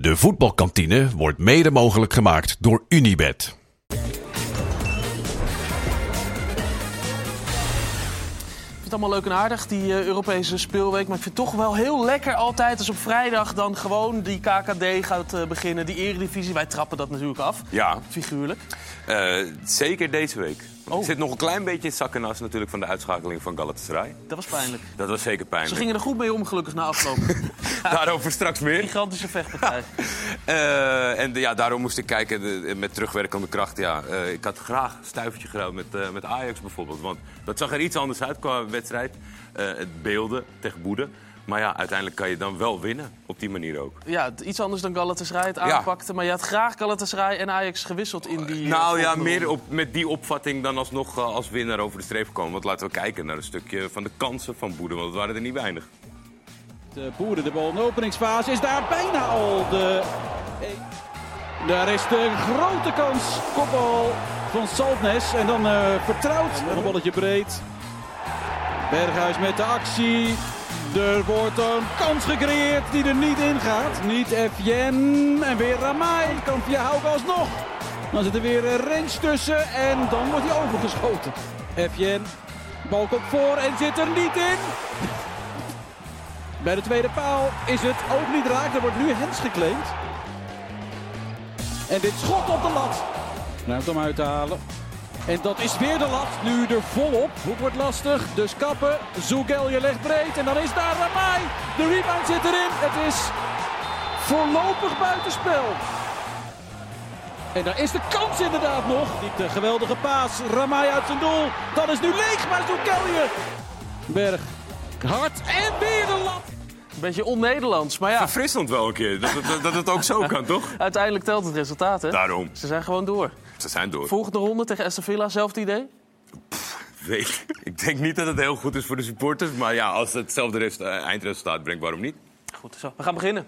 De voetbalkantine wordt mede mogelijk gemaakt door Unibed. Ik vind het allemaal leuk en aardig, die eh, Europese speelweek. Maar ik vind het toch wel heel lekker altijd als op vrijdag dan gewoon die KKD gaat eh, beginnen. Die eredivisie, wij trappen dat natuurlijk af, Ja, figuurlijk. eh, zeker deze week. Oh. Ik zit nog een klein beetje in het zak en as natuurlijk van de uitschakeling van Galatasaray. Dat was pijnlijk. Dat was zeker Ze pijnlijk. gingen er goed mee om, gelukkig, na afloop. Daarover straks meer. Gigantische vechtpartij. Eh, en de- ja, daarom moest ik kijken de- met terugwerkende kracht. Ja, Eh, ik had graag een stuivertje gedaan met, eh, met Ajax bijvoorbeeld. Want dat zag er iets anders uit qua wedstrijd. Eh, het beelden tegen Boede. Maar ja, uiteindelijk kan je dan wel winnen. Op die manier ook. Ja, iets anders dan Galatasaray het Ja. aanpakte. Maar je had graag Galatasaray en Ajax gewisseld in die... eh, nou ja, meer op, met die opvatting dan alsnog eh, als winnaar over de streep komen. Want laten we kijken naar een stukje van de kansen van Boede. Want het waren er niet weinig. De Boeren, de bal in de openingsfase is daar bijna al de... Daar is de grote kans. Kopbal van Saltnes. En dan eh vertrouwd. Een balletje breed. Berghuis met de actie. Er wordt een kans gecreëerd die er niet in gaat. Niet Efjen. En weer Ramai. Kan via alsnog. Dan zit er weer een range tussen. En dan wordt hij overgeschoten. Efjen. Bal komt voor en zit er niet in. Bij de tweede paal is het ook niet raak. Er wordt nu Hens geclaimd. En dit schot op de lat. Ruimte om uit te halen. En dat is weer de lat. Nu er volop. Hoek wordt lastig. Dus kappen. Zoegel, je legt breed. En dan is daar Ramai. De rebound zit erin. Het is voorlopig buitenspel. En daar is de kans inderdaad nog. Niet de geweldige paas. Ramai uit zijn doel. Dat is nu leeg. Maar Zoekelje. Berg. Hard. En weer de lat. Een beetje on-Nederlands, maar ja, Verfrissend wel een keer. Dat, het- dat het ook zo kan, toch? uiteindelijk telt het resultaat, hè? Daarom. Ze zijn gewoon door. Ze zijn door. Volgende ronde tegen Aston Villa, zelfde idee? Weet. Ik denk niet dat het heel goed is voor de supporters. Maar ja, als het hetzelfde rest- eh, eindresultaat brengt, waarom niet? Goed, zo. We gaan beginnen.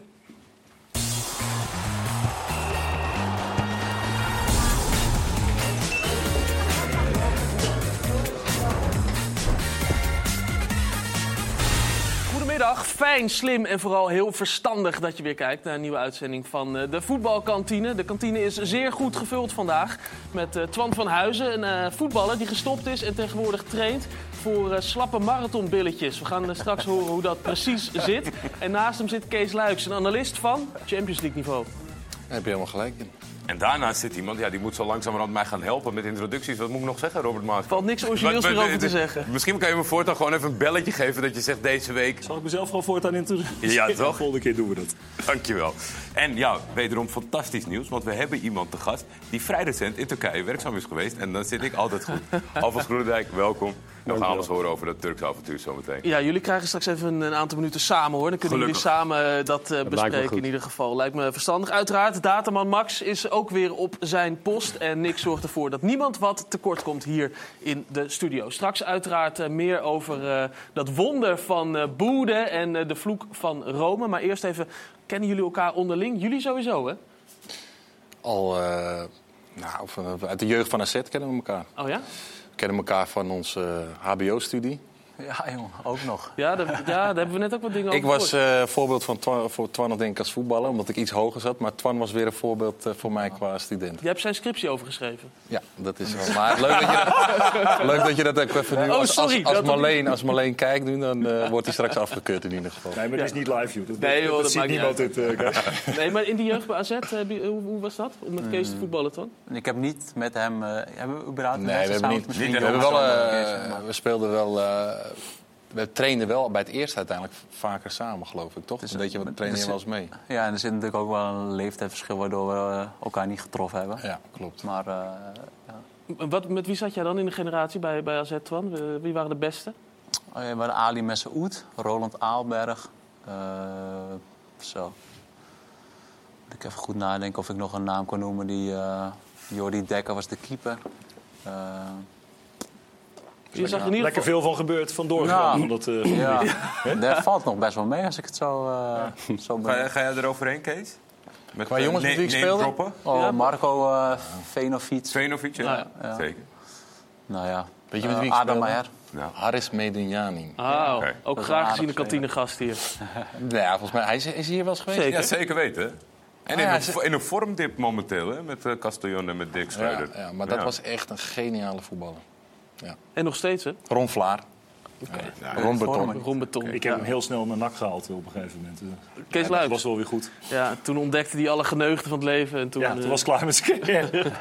Fijn, slim en vooral heel verstandig dat je weer kijkt naar een nieuwe uitzending van eh, de voetbalkantine. De kantine is zeer goed gevuld vandaag met eh, Twan van Huizen, een eh, voetballer die gestopt is en tegenwoordig traint voor slappe marathonbilletjes. We gaan straks horen hoe dat precies zit. En naast hem zit Kees Luiks, een analist van Champions League niveau. Daar heb je helemaal gelijk in. En daarnaast zit iemand, ja, die moet zo langzamerhand mij gaan helpen met introducties. Wat moet ik nog zeggen, Robert Maas? Valt niks origineels meer over te zeggen. Misschien kan je me voortaan gewoon even een belletje geven dat je zegt deze week. Zal ik mezelf gewoon voortaan introduceren? Ja, toch? Volgende keer doen we dat. Dankjewel. En ja, wederom fantastisch nieuws, want we hebben iemand te gast die vrij recent in Turkije werkzaam is geweest. En dan zit ik altijd goed. Alvast Groenendijk, welkom. We gaan alles horen over dat Turks avontuur zometeen. Ja, jullie krijgen straks even een, een aantal minuten samen hoor. Dan kunnen Gelukkig. jullie samen eh, dat eh, bespreken in ieder geval. Lijkt me verstandig. Uiteraard, Dataman Max is ook weer op zijn post. En Nick zorgt ervoor dat niemand wat tekort komt hier in de studio. Straks uiteraard eh, meer over dat wonder van Boede en de vloek van Rome. Maar eerst even, kennen jullie elkaar onderling? Jullie sowieso, hè? Al eh, nou, van- uit de jeugd van AZ kennen we elkaar. Oh ja? We kennen elkaar van onze HBO-studie. Ja, jongen, ook nog. Ja, daar, ja, daar hebben we net ook wat dingen over Ik was eh, voorbeeld van Twan, voor Twan denk ik als voetballer, omdat ik iets hoger zat. Maar Twan was weer een voorbeeld eh, voor mij qua student. Jij hebt zijn scriptie over geschreven. Ja, dat is wel. Maar leuk dat je dat, leuk dat, je dat ook even nu... Oh, als, sorry, als, als, Marleen, als Marleen kijkt nu, dan eh, wordt hij straks afgekeurd in ieder geval. Nee, maar het is niet live, joh. Dat, Nee, joh, dat, dat ziet maakt niet niemand uit. dit. eh. Nee, maar in die jeugd bij AZ, eh, heb je- hoe, hoe was dat? Om met Kees te voetballen, Twan? Ik heb niet met hem... eh, hebben we überhaupt Nee, we hebben niet. misschien We, hebben wel, eh, we speelden wel. Eh, we trainden wel bij het eerst uiteindelijk vaker samen, geloof ik, toch? Dus, Weet je, eh, wat trainen wel eens mee? Ja, en er zit natuurlijk ook wel een leeftijdsverschil waardoor we eh, elkaar niet getroffen hebben. Ja, klopt. Maar eh, Wat, met wie zat jij dan in de generatie bij, bij AZ, Twan? Wie waren de beste? oh ja, we hadden Ali Messeoud, Roland Aalberg. eh, zo. Moet ik even goed nadenken of ik nog een naam kan noemen. Die, eh Jordi Dekker was de keeper. Eh, Je zag in ieder Lekker veel van gebeurd, van doorgegaan. Ja. van dat, eh, ja, dat valt nog best wel mee als ik het zo, eh zo Ga, ben. ga jij eroverheen, Kees? Met, Qua eh, jongens met wie ik speelde? Oh, Ja, Marco uh, Venovic. Ja. Ja, ja. Zeker. Nou ja. Weet je met wie ik Adam speelde? Meijer. Nou, Haris Medunjani. Ah, Oké. ook graag gezien de kantinegast hier. Ja, volgens mij. Hij is, is hij hier wel eens geweest? Zeker. ja, zeker weten. En Ah, in, ja, een, in een vormdip momenteel, hè? Met eh Castellon en met Dick Ja, Schreuder. ja, maar dat Ja. was echt een geniale voetballer. En nog steeds, hè? Ron Vlaar. Ja, Ron Beton. Ron Beton. Ik heb hem heel snel naar NAC gehaald op een gegeven moment. Eh, Kees Dat Luijks. was wel weer goed. Ja, toen ontdekte hij alle geneugten van het leven. En toen, Ja, eh, toen was het klaar met zijn carrière.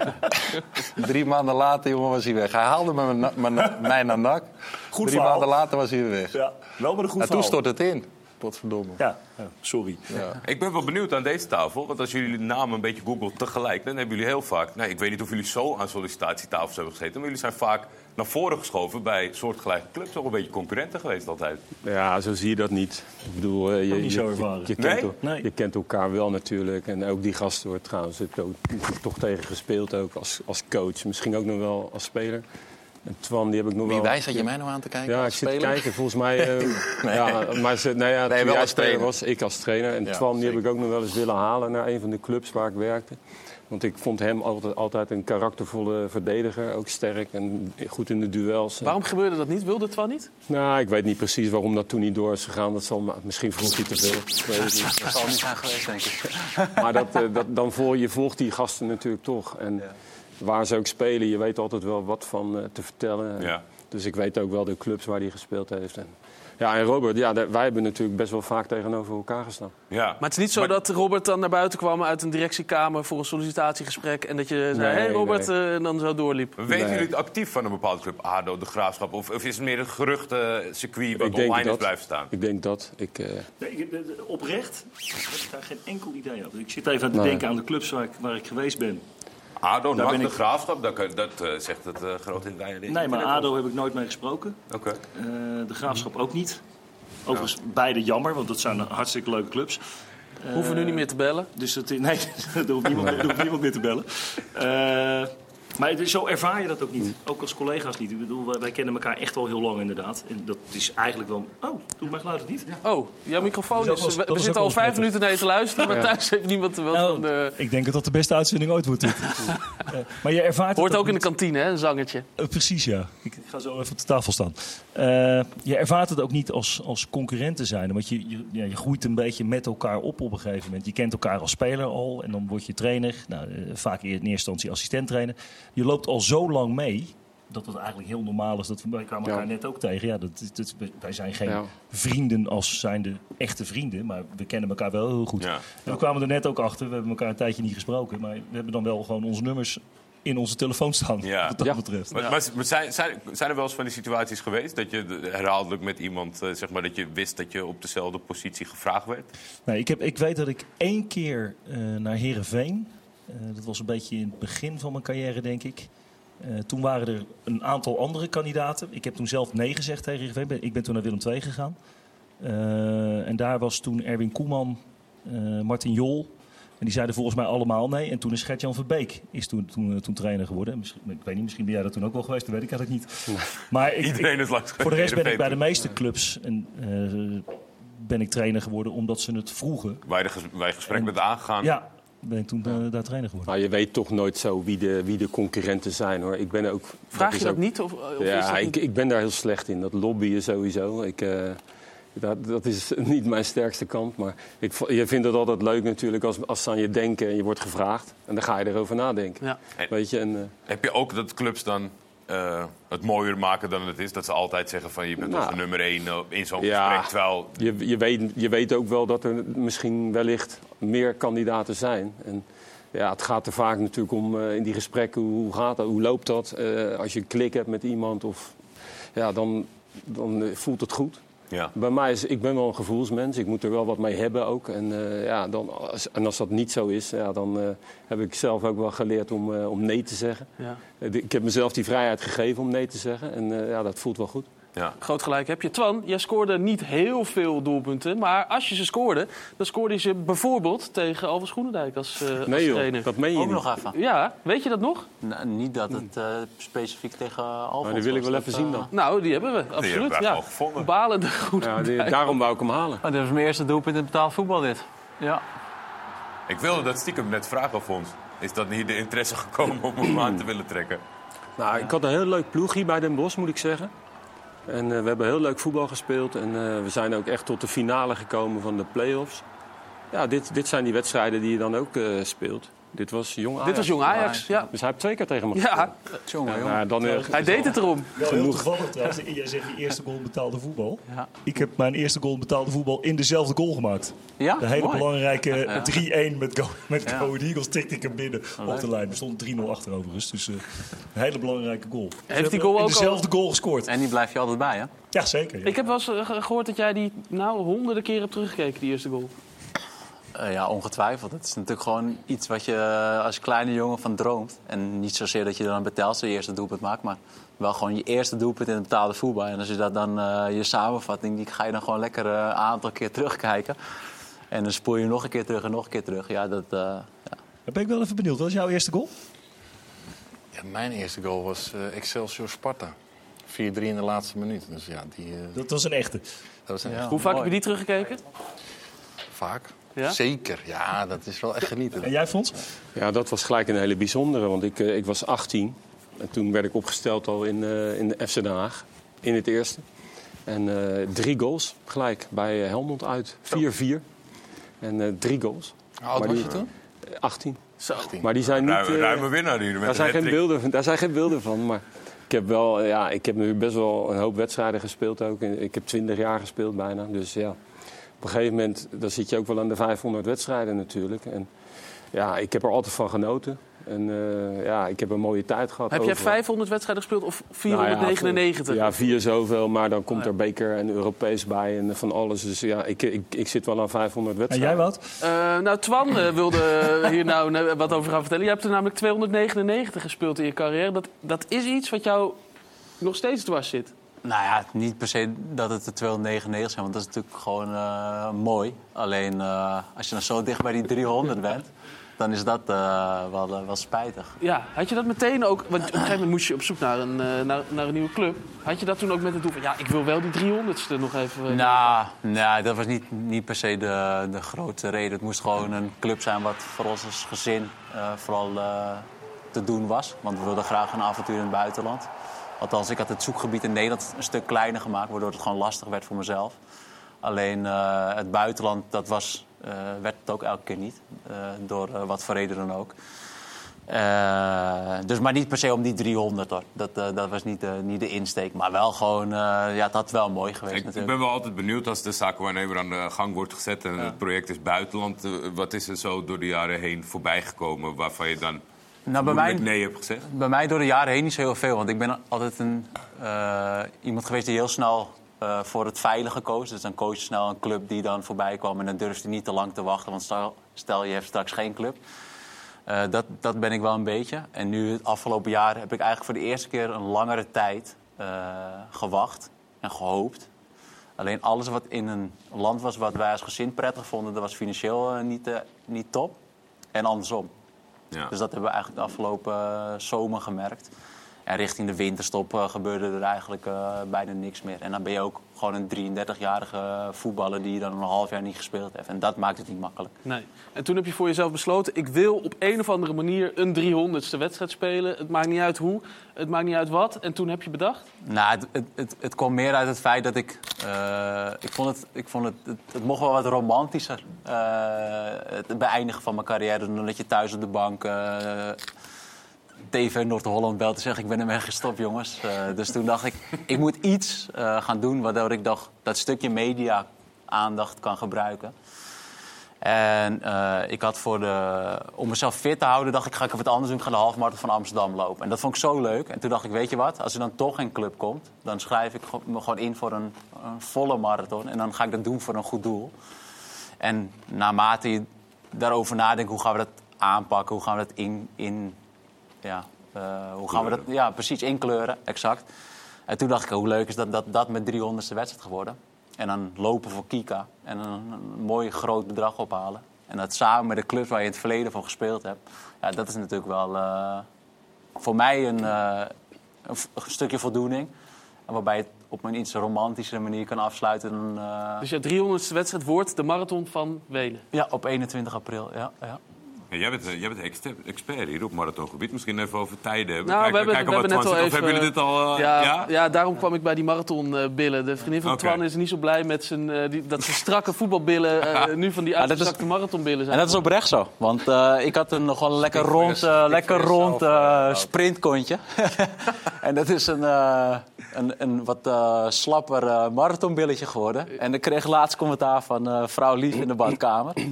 Drie maanden later, jongen, was hij weg. Hij haalde me mij naar NAC. Goed Drie verhaal. maanden later was hij weer weg. Ja, wel met een goed En toen stort het in. Potverdomme. Ja, ja, sorry. Ik ben wel benieuwd aan deze tafel. Want als jullie de namen een beetje googlen tegelijk... dan hebben jullie heel vaak... Nee, ik weet niet of jullie zo aan sollicitatietafels hebben gezeten... maar jullie zijn vaak naar voren geschoven bij soortgelijke clubs. Ook een beetje concurrenten geweest altijd. Ja, zo zie je dat niet. Ik bedoel, eh, je, niet je, zo je, ervaren. je Nee? kent, Nee. je kent elkaar wel natuurlijk. En ook die gasten wordt trouwens ik ook, toch tegen gespeeld ook als, als coach. Misschien ook nog wel als speler. En Twan, die heb ik nog Wie wel... wijs dat je mij nou aan te kijken? Ja, ik zit te kijken. Volgens mij... eh, ja, maar ze, nou ja, Nee, wel als trainer. was, ik als trainer. En Ja, Twan, die heb ik ook nog wel eens willen halen naar een van de clubs waar ik werkte. Want ik vond hem altijd, altijd een karaktervolle verdediger. Ook sterk en goed in de duels. Waarom gebeurde dat niet? Wilde het wel niet? Nou, ik weet niet precies waarom dat toen niet door is gegaan. Dat zal, misschien vroeg hij te veel. Ik weet het niet. Dat zal niet zijn geweest, denk ik. Maar dat, eh, dat, dan vol, je volgt die gasten natuurlijk toch. En waar ze ook spelen, je weet altijd wel wat van eh, te vertellen. Ja. Dus ik weet ook wel de clubs waar hij gespeeld heeft. En, ja, en Robert, ja, wij hebben natuurlijk best wel vaak tegenover elkaar gestaan. Ja. Maar het is niet zo Maar- dat Robert dan naar buiten kwam uit een directiekamer voor een sollicitatiegesprek. En dat je zei: Nee, Hé hey Robert, nee. eh, en dan zo doorliep. Weten Nee. jullie het actief van een bepaalde club? ADO, de Graafschap? Of, of is het meer een geruchtencircuit wat online blijven staan? Ik denk dat. Ik, eh, Nee, ik- oprecht heb ik daar geen enkel idee over. Ik zit even aan te Nee. denken aan de clubs waar ik, waar ik geweest ben. ADO, Daar ben de ik- Graafschap, dat, kan- dat eh, zegt het eh groot in de Nee, maar ADO heb ik nooit mee gesproken. Oké. Eh, de Graafschap ook niet. Overigens beide jammer, want dat zijn hartstikke leuke clubs. Hoeven we nu niet meer te bellen. Dus het, nee, er hoeft niemand, er hoeft niemand meer te bellen. Eh, maar zo ervaar je dat ook niet. Ook als collega's niet. Ik bedoel, wij, kennen elkaar echt al heel lang inderdaad. En dat is eigenlijk wel... Oh, doe mijn geluid het niet? Oh, jouw microfoon Dat is. we zitten al vijf minuten naar je te luisteren, maar thuis heeft niemand er wel van de. Ik denk dat dat de beste uitzending ooit wordt. Dit. Eh, maar je ervaart het Hoort ook in de kantine, hè, een zangertje. Eh, precies, ja. Ik, ga zo even op de tafel staan. Eh, je ervaart het ook niet als, als concurrent te zijn. Want je, je, ja, je groeit een beetje met elkaar op op een gegeven moment. Je kent elkaar als speler al en dan word je trainer. Nou, eh, vaak in eerste instantie assistent trainer. Je loopt al zo lang mee dat het eigenlijk heel normaal is. Dat we, wij kwamen elkaar Ja. net ook tegen. Ja, dat, wij zijn geen Ja. vrienden als zijnde echte vrienden. Maar we kennen elkaar wel heel goed. Ja. En we kwamen er net ook achter. We hebben elkaar een tijdje niet gesproken. Maar we hebben dan wel gewoon onze nummers in onze telefoon staan. Ja. Wat dat Ja. betreft. Maar, maar maar zijn, zijn, zijn er wel eens van die situaties geweest dat je de- herhaaldelijk met iemand, eh, zeg maar, dat je wist dat je op dezelfde positie gevraagd werd? Nee, ik, heb, ik weet dat ik één keer eh, naar Herenveen. Dat was een beetje in het begin van mijn carrière, denk ik. Eh, toen waren er een aantal andere kandidaten. Ik heb toen zelf nee gezegd tegen. Ben- Ik ben toen naar Willem II gegaan. Eh, en daar was toen Erwin Koeman, eh, Martin Jol. En die zeiden volgens mij allemaal nee. En toen is Gert-Jan Verbeek is toen, toen, eh, toen trainer geworden. En Misschien, ik weet niet, misschien ben jij dat toen ook wel geweest. Dat weet ik eigenlijk niet. Maar ik, ik- Iedereen is langs voor de rest ben ik bij de meeste clubs en, eh, ben ik trainer geworden omdat ze het vroegen. Je de ges- je gesprek met aangegaan. Ja, ben ik toen eh, daar trainer geworden. maar je weet toch nooit zo wie de, wie de concurrenten zijn hoor. Ik ben ook. Vraag je dat ook- niet? Of, of is dat Ja, niet? ik, ik ben daar heel slecht in. Dat lobbyen sowieso. Ik, eh, dat, dat is niet mijn sterkste kant. Maar ik, je vindt het altijd leuk natuurlijk als, als ze aan je denken en je wordt gevraagd. En dan ga je erover nadenken. Ja. Weet je, en, eh, Heb je ook dat clubs dan eh, het mooier maken dan het is? Dat ze altijd zeggen van je bent Nou. onze nummer één eh, in zo'n Ja. gesprek. Terwijl, je, je, weet, je weet ook wel dat er misschien wellicht meer kandidaten zijn. En ja, het gaat er vaak natuurlijk om eh, in die gesprekken. Hoe gaat dat? Hoe loopt dat? Als je een klik hebt met iemand, of, ja, dan, dan voelt het goed. Ja. Bij mij is, ik ben wel een gevoelsmens. Ik moet er wel wat mee hebben ook. En, eh, ja, dan, als, en als dat niet zo is, ja, dan eh, heb ik zelf ook wel geleerd om, eh, om nee te zeggen. Ja. Ik heb mezelf die vrijheid gegeven om nee te zeggen. En eh, ja, dat voelt wel goed. Ja. Groot gelijk heb je. Twan, jij scoorde niet heel veel doelpunten. Maar als je ze scoorde, dan scoorde je ze bijvoorbeeld tegen Alves Groenendijk als, eh, als Nee joh, trainer. dat meen je Ook niet. nog even. Ja, weet je dat nog? Nou, niet dat het eh, specifiek tegen Alphonse Maar die wil ik wel Dat, even zien eh, dan. Nou, die hebben we, absoluut. hebben wij ja. gewoon gevonden. Balende goed. Ja, die- daarom wou ik hem halen. Oh, dit was mijn eerste doelpunt in betaald voetbal dit. Ja. Ik wilde dat stiekem net vragen, Alfons. Is dat niet de interesse gekomen om hem aan te willen trekken? Nou, ik had een heel leuk ploeg hier bij Den Bosch, moet ik zeggen. En eh, we hebben heel leuk voetbal gespeeld. En eh, we zijn ook echt tot de finale gekomen van de play-offs. ja, dit, dit zijn die wedstrijden die je dan ook eh, speelt. Dit was jong Ajax. Dit was jong Ajax, ja. Dus hij heeft twee keer tegen me Ja. Jongen, Ja, jongen. dan, eh, hij deed het erom. Wel heel Genoeg. toevallig trouwens. Jij zegt je eerste goal betaalde voetbal. Ja. Ik heb mijn eerste goal betaalde voetbal in dezelfde goal gemaakt. Ja? De hele Mooi. belangrijke 3-1 met Go, met Ja. Go Eagles tikte ik hem binnen op de lijn. We stonden 3-0 achter overigens. Dus eh, een hele belangrijke goal. Heeft die goal ook in dezelfde goal gescoord. En die blijf je altijd bij, hè? Ja, zeker. ja. Ik heb wel eens eh, ge- gehoord dat jij die nou honderden keer hebt teruggekeken, die eerste goal. Eh, ja, ongetwijfeld. Het is natuurlijk gewoon iets wat je eh, als kleine jongen van droomt. En niet zozeer dat je dan Telstra je eerste doelpunt maakt, maar wel gewoon je eerste doelpunt in het betaalde voetbal. En als je dat dan, eh, je samenvatting, die ga je dan gewoon lekker een aantal keer terugkijken. En dan spoel je nog een keer terug en nog een keer terug. Ja, dat, eh, ja. Dan ben ik wel even benieuwd. Wat is jouw eerste goal? Ja, mijn eerste goal was Excelsior Sparta. 4-3 in de laatste minuut. Dus ja, die, Dat was een echte. dat was een Ja. echt Hoe vaak mooi. heb je die teruggekeken? vaak. Ja? Zeker, ja, dat is wel echt En genieten. jij, Fons? Ja, dat was gelijk een hele bijzondere. Want ik, eh, ik was 18. En toen werd ik opgesteld al in, eh, in de FC Den Haag. In het eerste. En eh, drie goals gelijk bij Helmond uit. 4-4. En eh, drie goals. Hoe oud was die- je toen? Eh, 18. 18. Maar die zijn niet... Ruime, ruime winnaar hier. Daar, zijn geen beelden, van- daar zijn geen beelden van. Maar ik heb, wel, ja, ik heb nu best wel een hoop wedstrijden gespeeld ook. Ik heb 20 jaar gespeeld bijna. Dus ja, op een gegeven moment dan zit je ook wel aan de 500 wedstrijden natuurlijk. En ja, ik heb er altijd van genoten. En eh, ja, ik heb een mooie tijd gehad. Heb jij overal. 500 wedstrijden gespeeld of Nou 499? Ja, vier zoveel, maar dan komt er beker en Europees bij en van alles. Dus ja, ik, ik, ik zit wel aan 500 En wedstrijden. jij, Wout? Eh, nou, Twan eh, wilde hier nou wat over gaan vertellen. Je hebt er namelijk 299 gespeeld in je carrière. Dat, dat is iets wat jou nog steeds dwars zit. Nou ja, niet per se dat het de 299 zijn, want dat is natuurlijk gewoon eh, mooi. Alleen eh, als je dan zo dicht bij die 300 bent, dan is dat eh, wel, wel spijtig. Ja, had je dat meteen ook... Want op een gegeven moment moest je op zoek naar een, naar, naar een nieuwe club. Had je dat toen ook met het doel van... Ja, ik wil wel die 300ste nog even... Nou, nou, dat was niet, niet per se de, de grote reden. Het moest gewoon een club zijn wat voor ons als gezin vooral te doen was. Want we wilden graag een avontuur in het buitenland. Althans, ik had het zoekgebied in Nederland een stuk kleiner gemaakt... waardoor het gewoon lastig werd voor mezelf. Alleen eh, het buitenland, dat was, eh, werd het ook elke keer niet. eh, door wat voor reden dan ook. Dus maar niet per se om die 300 hoor. Dat, dat was niet, de- niet de insteek. Maar wel gewoon, ja, het had wel mooi geweest Ik, ik natuurlijk. ben wel altijd benieuwd als de zakenwaarnemer aan de gang wordt gezet en het project is buitenland. Wat is er zo door de jaren heen voorbij gekomen waarvan je dan Nou, bij mij, nee hebt gezegd? bij mij door de jaren heen niet zo heel veel. Want ik ben altijd een, eh, iemand geweest die heel snel eh, voor het veilige koos. Dus dan koos je snel een club die dan voorbij kwam. En dan durfde je niet te lang te wachten. Want stel, stel je hebt straks geen club. Eh, dat, dat ben ik wel een beetje. En nu, het afgelopen jaar, heb ik eigenlijk voor de eerste keer een langere tijd gewacht en gehoopt. Alleen alles wat in een land was wat wij als gezin prettig vonden, dat was financieel niet, niet top. En andersom. Ja. Dus dat hebben we eigenlijk de afgelopen eh, zomer gemerkt. En richting de winterstop eh, gebeurde er eigenlijk eh, bijna niks meer. En dan ben je ook gewoon een 33-jarige voetballer die dan een half jaar niet gespeeld heeft. En dat maakt het niet makkelijk. Nee. En toen heb je voor jezelf besloten... ik wil op een of andere manier een 300ste wedstrijd spelen. Het maakt niet uit hoe, het maakt niet uit wat. En toen heb je bedacht... Nou, het, het, het, het kwam meer uit het feit dat ik... eh, ik vond het, ik vond het, het, het mocht wel wat romantischer. eh, het beëindigen van mijn carrière dan dat je thuis op de bank... TV Noord-Holland belt en zegt ik ben ermee gestopt, jongens. Eh, dus toen dacht ik, ik moet iets eh, gaan doen... waardoor ik dacht, dat stukje media-aandacht kan gebruiken. En eh, ik had voor de, om mezelf fit te houden, dacht ik, ga ik even wat anders doen. Ik ga de halfmarathon van Amsterdam lopen. En dat vond ik zo leuk. En toen dacht ik, weet je wat, als er dan toch geen club komt... dan schrijf ik me gewoon in voor een, een volle marathon. En dan ga ik dat doen voor een goed doel. En naarmate je daarover nadenkt, hoe gaan we dat aanpakken? Hoe gaan we dat in... in ja, eh, hoe gaan we dat... Ja, precies, inkleuren, exact. En toen dacht ik, hoe leuk is dat dat, dat met 300ste wedstrijd geworden. En dan lopen voor Kika. En een, een mooi groot bedrag ophalen. En dat samen met de clubs waar je in het verleden voor gespeeld hebt. Ja, dat is natuurlijk wel eh, voor mij een, eh, een, stukje voldoening. En waarbij je het op een iets romantischere manier kan afsluiten. dan, Dus je 300ste wedstrijd wordt de marathon van Wenen. ja, op 21 april. Ja, ja. Ja, jij bent, eh, jij bent expert, hier op marathongebied. Misschien even over tijden hebben. Nou, we hebben, kijken we hebben net al even... Of hebben jullie dit al... eh, ja, ja? ja? daarom kwam ik bij die marathonbillen. De vriendin van. Twan is niet zo blij met zijn, eh, die, dat zijn strakke voetbalbillen eh, nu van die is- uitgezakte marathonbillen zijn. En dat is oprecht zo. Want eh, ik had een nog wel een lekker rond, eh, lekker rond eh, eh, sprintkontje. en dat is een, eh, een, een wat eh, slapper eh, marathonbilletje geworden. En ik kreeg laatst commentaar van eh, vrouw Lief in de badkamer.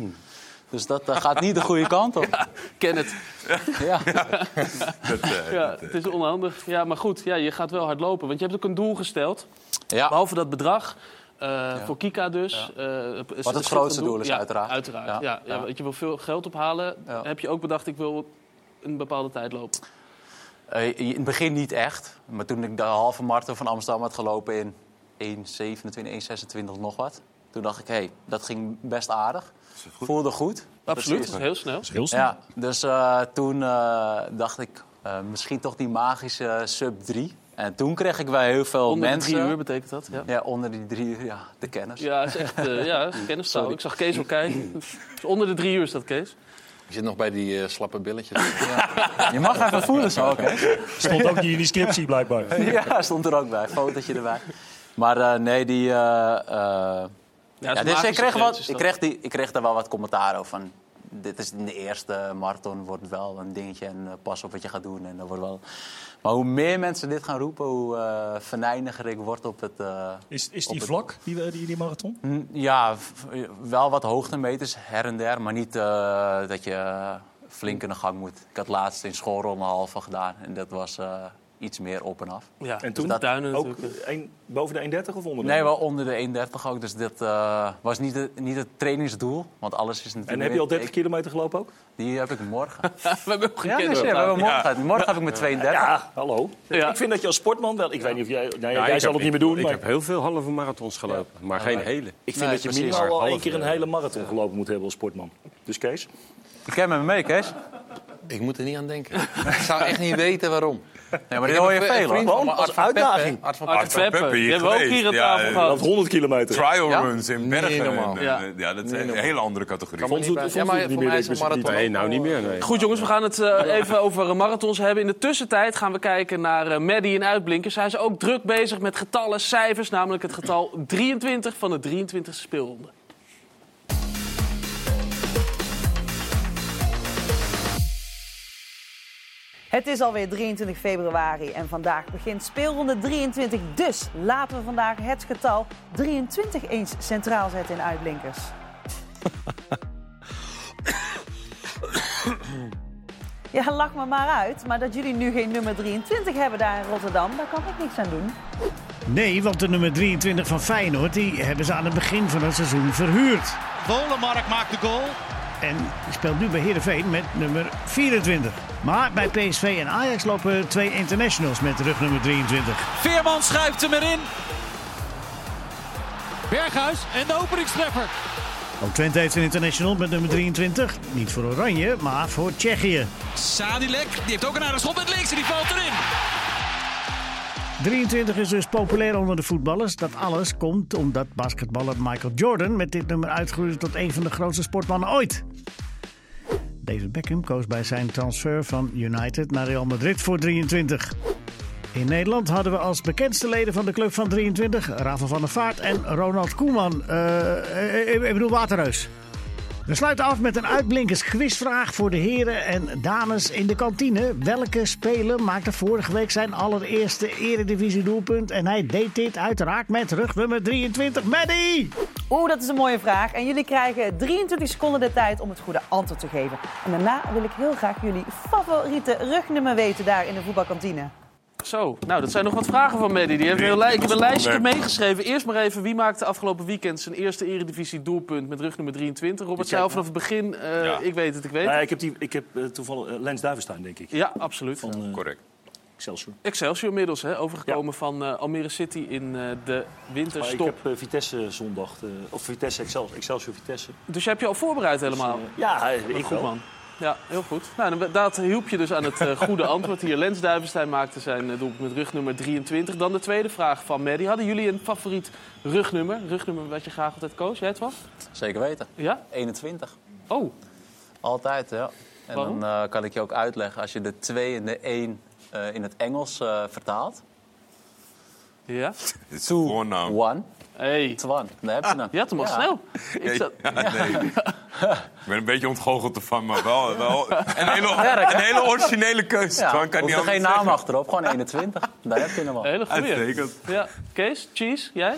Dus dat eh, gaat niet de goede kant op. Ken het. Ja. Dat, eh, Ja, het is onhandig. Ja, maar goed, ja, je gaat wel hard lopen. Want je hebt ook een doel gesteld. Ja. Behalve dat bedrag. eh, Voor Kika dus. eh, Wat het grootste doel is, ja, uiteraard. uiteraard. Ja, Ja, ja. ja. want je wil veel geld ophalen. Ja. Heb je ook bedacht, ik wil een bepaalde tijd lopen. Eh, in het begin niet echt. Maar toen ik de halve marathon van Amsterdam had gelopen in 1,27, 1,26 nog wat. Toen dacht ik, hé, hey, dat ging best aardig. Voelde goed. Absoluut, Precies. heel snel. Heel snel. Ja, dus eh, toen eh, dacht ik, eh, misschien toch die magische sub 3. En toen kreeg ik bij heel veel Onder de mensen... drie uur betekent dat. Ja, Ja, onder die drie uur, ja, de kennis. ja is echt ja, is kennistaal. Ik zag Kees al kijken. Dus onder de drie uur is dat, Kees. Je zit nog bij die eh, slappe billetjes. Je mag even voelen zo, oké? Stond ook niet in die scriptie blijkbaar. ja, stond er ook bij. Fotootje erbij. Maar eh, nee, die... eh, eh, Ja, dus ik, kreeg wat, ik, kreeg die, ik kreeg daar wel wat commentaar over. Van, dit is de eerste marathon, wordt wel een dingetje. En eh, pas op wat je gaat doen. En dat wordt wel... Maar hoe meer mensen dit gaan roepen, hoe eh venijniger ik word op het... eh, Is, is op die het- vlak, die, die, die marathon? Mm, Ja, wel wat hoogtemeters her en der, maar niet eh, dat je flink in de gang moet. Ik had laatst in schoolronde halve gedaan en dat was eh, iets meer op en af. Ja, En toen? dat duinen Ook een, boven de 1,30 of onder de Nee, wel onder de 31 ook, dus dit eh, was niet, het- niet het trainingsdoel, want alles is natuurlijk... En heb je al 30 ik- kilometer gelopen ook? Die heb ik morgen. We hebben ook ja, gekend. nee, serieus, we hebben morgen, morgen heb ik met 32. Ja, hallo. Ja. Ik vind dat je als sportman wel... Ik weet niet of jij... Nou, Ja, jij ik zal heb- het niet meer doen, Ik maar... heb heel veel halve marathons gelopen, maar geen hele. Ik vind Nee, dat je minimaal al één keer een hele marathon gelopen moet hebben als sportman. Dus Kees? Kent met me mee, Kees? Ik moet er niet aan denken. ik zou echt niet weten waarom. Nee, maar dit hoor je veel. Gewoon als uitdaging. Art van Art Peppe. Die hebben we ook hier aan tafel eh, gehad. Dat 100 kilometer. Trial Ja? runs in Bergen. En, Ja. ja, dat is een hele andere categorie. Vond het- niet voor meer, mij is een het niet. marathon Nee, nou niet meer. Nee. Goed jongens, we gaan het eh, even over eh, marathons hebben. In de tussentijd gaan we kijken naar eh Maddie in Uitblinkers. Hij is ook druk bezig met getallen, cijfers, namelijk het getal 23 van de 23e speelronde. Het is alweer 23 februari en vandaag begint speelronde 23. Dus laten we vandaag het getal 23 eens centraal zetten in uitblinkers. Ja, lach me maar uit. Maar dat jullie nu geen nummer 23 hebben daar in Rotterdam, daar kan ik niks aan doen. Nee, want de nummer 23 van Feyenoord die hebben ze aan het begin van het seizoen verhuurd. Volenmark maakt de goal. En speelt nu bij Heerenveen met nummer 24. Maar bij PSV en Ajax lopen twee internationals met rugnummer 23. Veerman schuift hem erin. Berghuis en de openingstreffer. Ook Twente heeft een international met nummer 23. Niet voor Oranje, maar voor Tsjechië. Sadilek, die heeft ook een aardig schot met links en die valt erin. 23 is dus populair onder de voetballers. Dat alles komt omdat basketballer Michael Jordan met dit nummer uitgroeide tot een van de grootste sportmannen ooit. David Beckham koos bij zijn transfer van United naar Real Madrid voor 23. In Nederland hadden we als bekendste leden van de club van 23 Rafa van der Vaart en Ronald Koeman. Eh, eh, ik bedoel Waterreus. We sluiten af met een uitblinkers quizvraag voor de heren en dames in de kantine. Welke speler maakte vorige week zijn allereerste eredivisie doelpunt? En hij deed dit uiteraard met rugnummer 23, Maddie! Oeh, dat is een mooie vraag. En jullie krijgen 23 seconden de tijd om het goede antwoord te geven. En daarna wil ik heel graag jullie favoriete rugnummer weten daar in de voetbalkantine. Zo, nou dat zijn nog wat vragen van Maddie. Die heeft een li- ik heb een lijstje meegeschreven. Eerst maar even, wie maakte afgelopen weekend zijn eerste eredivisie doelpunt met rugnummer 23? Robert zei al vanaf het begin, eh, Ja. ik weet het, ik weet het. Nee, ik heb, die, ik heb eh, toevallig eh, Lens Duivenstein, denk ik. Ja, absoluut. Van eh, Correct. Excelsior. Excelsior inmiddels, hè, overgekomen van eh, Almere City in eh, de Maar ik winterstop. heb eh, Vitesse zondag, eh, of Vitesse Excelsior, Excelsior Vitesse. Dus je hebt je al voorbereid helemaal. Eh, ja, ik goed wel. man. Ja, heel goed. Nou, dat hielp je dus aan het eh, goede antwoord hier. Lens Duivenstein maakte zijn eh, doelpunt met rugnummer 23. Dan de tweede vraag van Maddie. Hadden jullie een favoriet rugnummer? Rugnummer wat je graag altijd koos? Jij het was? Zeker weten. Ja? 21. Oh, Altijd, ja. En Waarom? dan eh, kan ik je ook uitleggen, als je de 2 en de 1 eh, in het Engels eh, vertaalt. Ja? Een voornaam. One, Hey. Twan. Daar heb je hem. Je had hem al Ja. snel. Ik zat- Ja, nee. Ik ben een beetje ontgoocheld ervan, maar wel, wel een, hele, een hele originele keuze. Ja, Twan kan niet er geen naam zeggen. achterop, gewoon 21. Daar heb je hem al. Hele goeie. Uitstekend. Ja. Kees, Cheese, jij?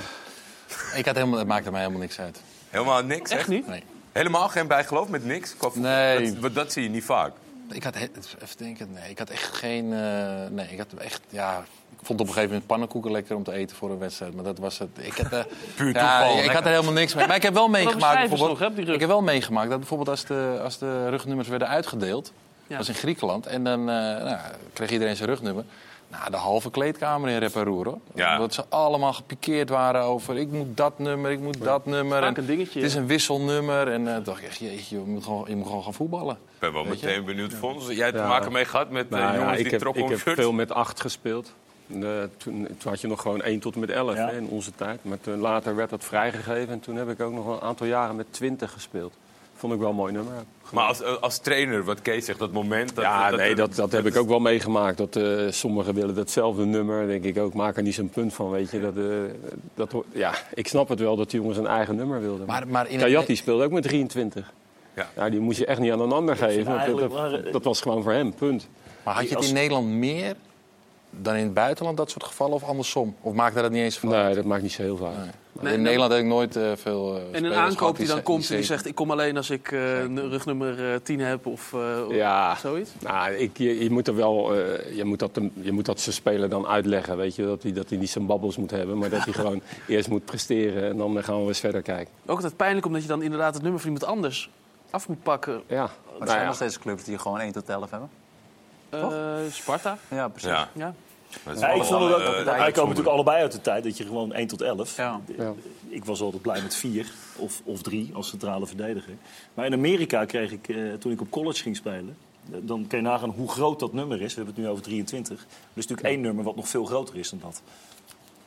Ik had helemaal, het maakte mij helemaal niks uit. Helemaal niks, Echt niet? Nee. Helemaal geen bijgeloof met niks? Nee. Dat, dat zie je niet vaak. Ik had, even denken, nee, ik had echt geen, eh, nee, ik had echt, ja, vond op een gegeven moment pannenkoeken lekker om te eten voor een wedstrijd, maar dat was het. Ik, had, eh, Puur ja, toeval. ik had er helemaal niks mee. Maar ik heb wel meegemaakt, bijvoorbeeld, nog, hè, ik heb wel meegemaakt dat bijvoorbeeld als de, als de rugnummers werden uitgedeeld, Ja. dat was in Griekenland, en dan eh, nou, kreeg iedereen zijn rugnummer. Nou, de halve kleedkamer in rep en roer, hoor. Ja. Omdat ze allemaal gepikeerd waren over... ik moet dat nummer, ik moet dat nummer. Vaak een dingetje, Het is ja. een wisselnummer. En eh, dacht ik echt, jeetje, je moet gewoon, je moet gewoon gaan voetballen. Ik ben wel Weet je? meteen benieuwd. Fons, jij hebt te Ja. maken mee gehad met Nou ja, jongens ik die heb, trokken ik heb veel met acht gespeeld. Toen, toen had je nog gewoon 1 tot en met 11 Ja. hè, in onze tijd. Maar toen, later werd dat vrijgegeven. En toen heb ik ook nog een aantal jaren met 20 gespeeld. Vond ik wel een mooi nummer. Maar als, als trainer, wat Kees zegt, dat moment... Dat, ja, dat, nee, dat, dat heb ik ook wel meegemaakt. Dat eh, sommigen willen datzelfde nummer. denk ik ook, maak er niet zo'n punt van, weet je. Dat, eh, dat, ja, ik snap het wel dat die jongens een eigen nummer wilden. Maar, maar in Kajat die speelde ook met 23. Ja. Ja. die moest je echt niet aan een ander geven. Dat, waren- dat, dat was gewoon voor hem, punt. Maar had je het in Nederland meer dan in het buitenland, dat soort gevallen, of andersom? Of maakte dat niet eens van? Nee, dat maakt niet zo heel vaak. Nee, in Nederland heb ik nooit eh, veel. eh, En een aankoop die dan komt en die zegt... ik kom alleen als ik eh, n- rugnummer eh, 10 heb of eh, of Ja. zoiets. Nou, ik, je, je moet er wel, eh, je, moet dat, je moet dat zijn speler dan uitleggen, weet je. Dat hij, dat hij niet zijn babbels moet hebben, maar dat hij gewoon eerst moet presteren. En dan gaan we eens verder kijken. Ook altijd pijnlijk omdat je dan inderdaad het nummer van iemand anders af moet pakken. Ja, Maar er nou zijn ja. nog steeds clubs die gewoon 1 tot 11 hebben. Eh, Sparta. Ja, precies. Ja, ik vond het ook, eh, wij komen natuurlijk allebei uit de tijd dat je gewoon 1 tot 11. Ja. Ja. Ik was altijd blij met 4 of, of 3 als centrale verdediger. Maar in Amerika kreeg ik, eh, toen ik op college ging spelen, dan kan je nagaan hoe groot dat nummer is. We hebben het nu over 23. Er is natuurlijk één nummer wat nog veel groter is dan dat.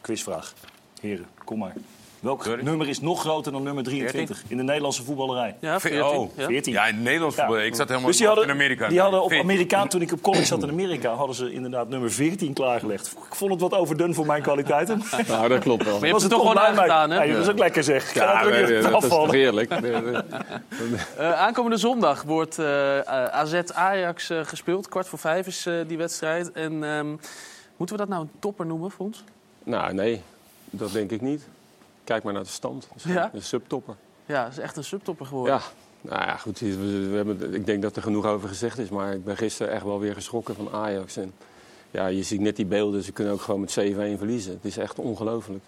Quizvraag. Heren, kom maar. Welk Sorry? nummer is nog groter dan nummer 23 in de Nederlandse voetballerij? Ja, Ve- 14. oh, ja. 14. Ja, in het Nederlands Ja. voetbal. Ik zat helemaal Dus die hadden, in Amerika. die hadden op 14. Amerikaan, toen ik op college zat in Amerika, hadden ze inderdaad nummer 14 klaargelegd. Ik vond het wat overdun voor mijn kwaliteiten. Nou, dat klopt wel. Maar je hebt Was het toch gewoon aangedaan, hè? Ja, dat is ook lekker zeg. Ja, er nee, nee, dat is toch afvallen. heerlijk. Nee, nee. Eh, aankomende zondag wordt eh, eh, AZ Ajax eh, gespeeld. Kwart voor vijf is eh, die wedstrijd. En ehm, moeten we dat nou een topper noemen, Fons? Nou, nee, dat denk ik niet. Kijk maar naar de stand. Ja? Een subtopper. Ja, het is echt een subtopper geworden. Ja, nou ja, goed. We, hebben, ik denk dat er genoeg over gezegd is. Maar ik ben gisteren echt wel weer geschrokken van Ajax. En ja, je ziet net die beelden. Ze kunnen ook gewoon met 7-1 verliezen. Het is echt ongelooflijk.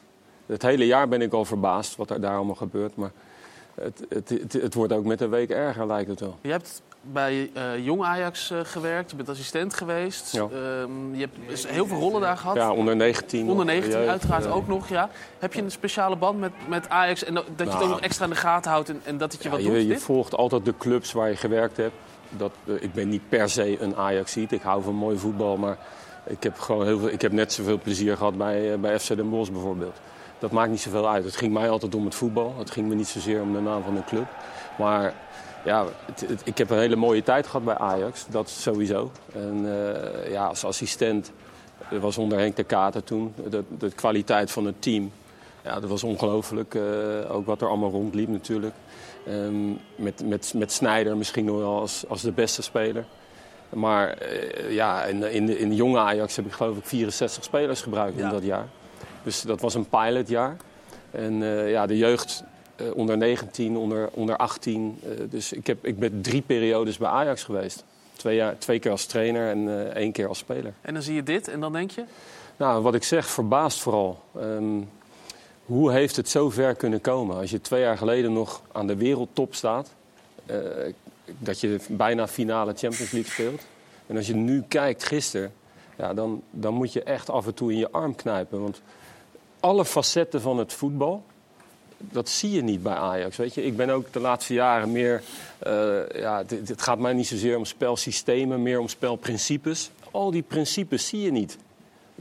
Het hele jaar ben ik al verbaasd wat er daar allemaal gebeurt. Maar het, het, het, het wordt ook met de week erger, lijkt het wel. Je hebt bij eh, Jong Ajax eh, gewerkt. Je bent assistent geweest. Ja. Ehm, je hebt heel veel rollen daar gehad. Ja, onder 19. Onder 19 jeugd, uiteraard eh, ook nog, ja. Heb je een speciale band met, met Ajax en dat, dat je het Nou. ook nog extra in de gaten houdt en, en dat het je Ja, wat je, doet? je dit? volgt altijd de clubs waar je gewerkt hebt. Dat, eh, ik ben niet per se een Ajaxiet. Ik hou van mooi voetbal. Maar ik heb, gewoon heel veel, ik heb net zoveel plezier gehad bij, eh, bij FC Den Bosch bijvoorbeeld. Dat maakt niet zoveel uit. Het ging mij altijd om het voetbal. Het ging me niet zozeer om de naam van een club. Maar ja, het- het- ik heb een hele mooie tijd gehad bij Ajax. Dat sowieso. En eh, ja, als assistent was onder Henk de Kater toen. De, de kwaliteit van het team. Ja, dat was ongelooflijk. eh, ook wat er allemaal rondliep natuurlijk. Ehm, met, met, met Snijder misschien nog wel als, als de beste speler. Maar eh, ja, in, in, de, in de jonge Ajax heb ik geloof ik 64 spelers gebruikt in dat jaar. Dus dat was een pilotjaar. En ja, de jeugd eh, onder 19, onder, onder 18. eh, dus ik, heb, ik ben drie periodes bij Ajax geweest. Twee, jaar, twee keer als trainer en eh, één keer als speler. En dan zie je dit en dan denk je... Nou, wat ik zeg, verbaast vooral. Ehm, hoe heeft het zo ver kunnen komen? Als je twee jaar geleden nog aan de wereldtop staat, dat je bijna finale Champions League speelt. En als je nu kijkt gisteren, ja, dan, dan moet je echt af en toe in je arm knijpen. Want alle facetten van het voetbal, dat zie je niet bij Ajax. Weet je? Ik ben ook de laatste jaren meer. eh, ja, het, gaat mij niet zozeer om spelsystemen, meer om spelprincipes. Al die principes zie je niet.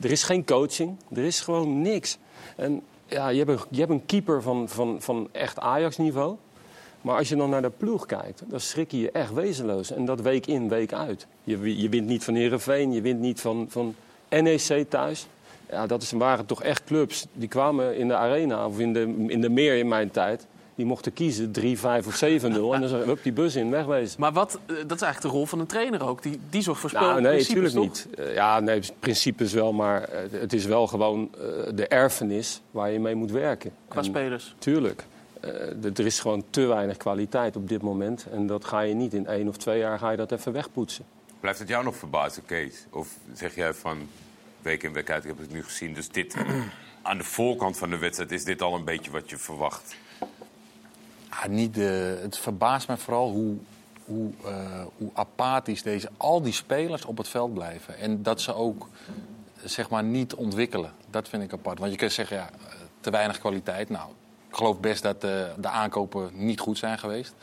Er is geen coaching, er is gewoon niks. En ja, je hebt een, je hebt een keeper van, van, van echt Ajax-niveau. Maar als je dan naar de ploeg kijkt, dan schrik je je echt wezenloos. En dat week in, week uit. Je, je wint niet van Herenveen, je wint niet van, van NEC thuis. Ja, dat is, waren toch echt clubs die kwamen in de arena of in de, in de meer in mijn tijd. Die mochten kiezen 3, 5 of 7-0. en dan zeg hup die bus in, wegwezen. Maar wat, eh, dat is eigenlijk de rol van een trainer ook. Die, die zorgt voor spel. Nou, nee, natuurlijk niet. Eh, ja, nee, principes wel, maar eh, het is wel gewoon de erfenis waar je mee moet werken. Qua En spelers. Tuurlijk. Eh, er is gewoon te weinig kwaliteit op dit moment. En dat ga je niet in één of twee jaar ga je dat even wegpoetsen. Blijft het jou nog verbazen, Kees? Of zeg jij van week in week uit, ik heb het nu gezien. Dus dit, aan de voorkant van de wedstrijd, is dit al een beetje wat je verwacht? Ja, niet de, het verbaast me vooral hoe, hoe, eh, hoe apathisch deze, al die spelers op het veld blijven. En dat ze ook zeg maar, niet ontwikkelen. Dat vind ik apart. Want je kunt zeggen, ja, eh, te weinig kwaliteit. Nou, ik geloof best dat de, de aankopen niet goed zijn geweest.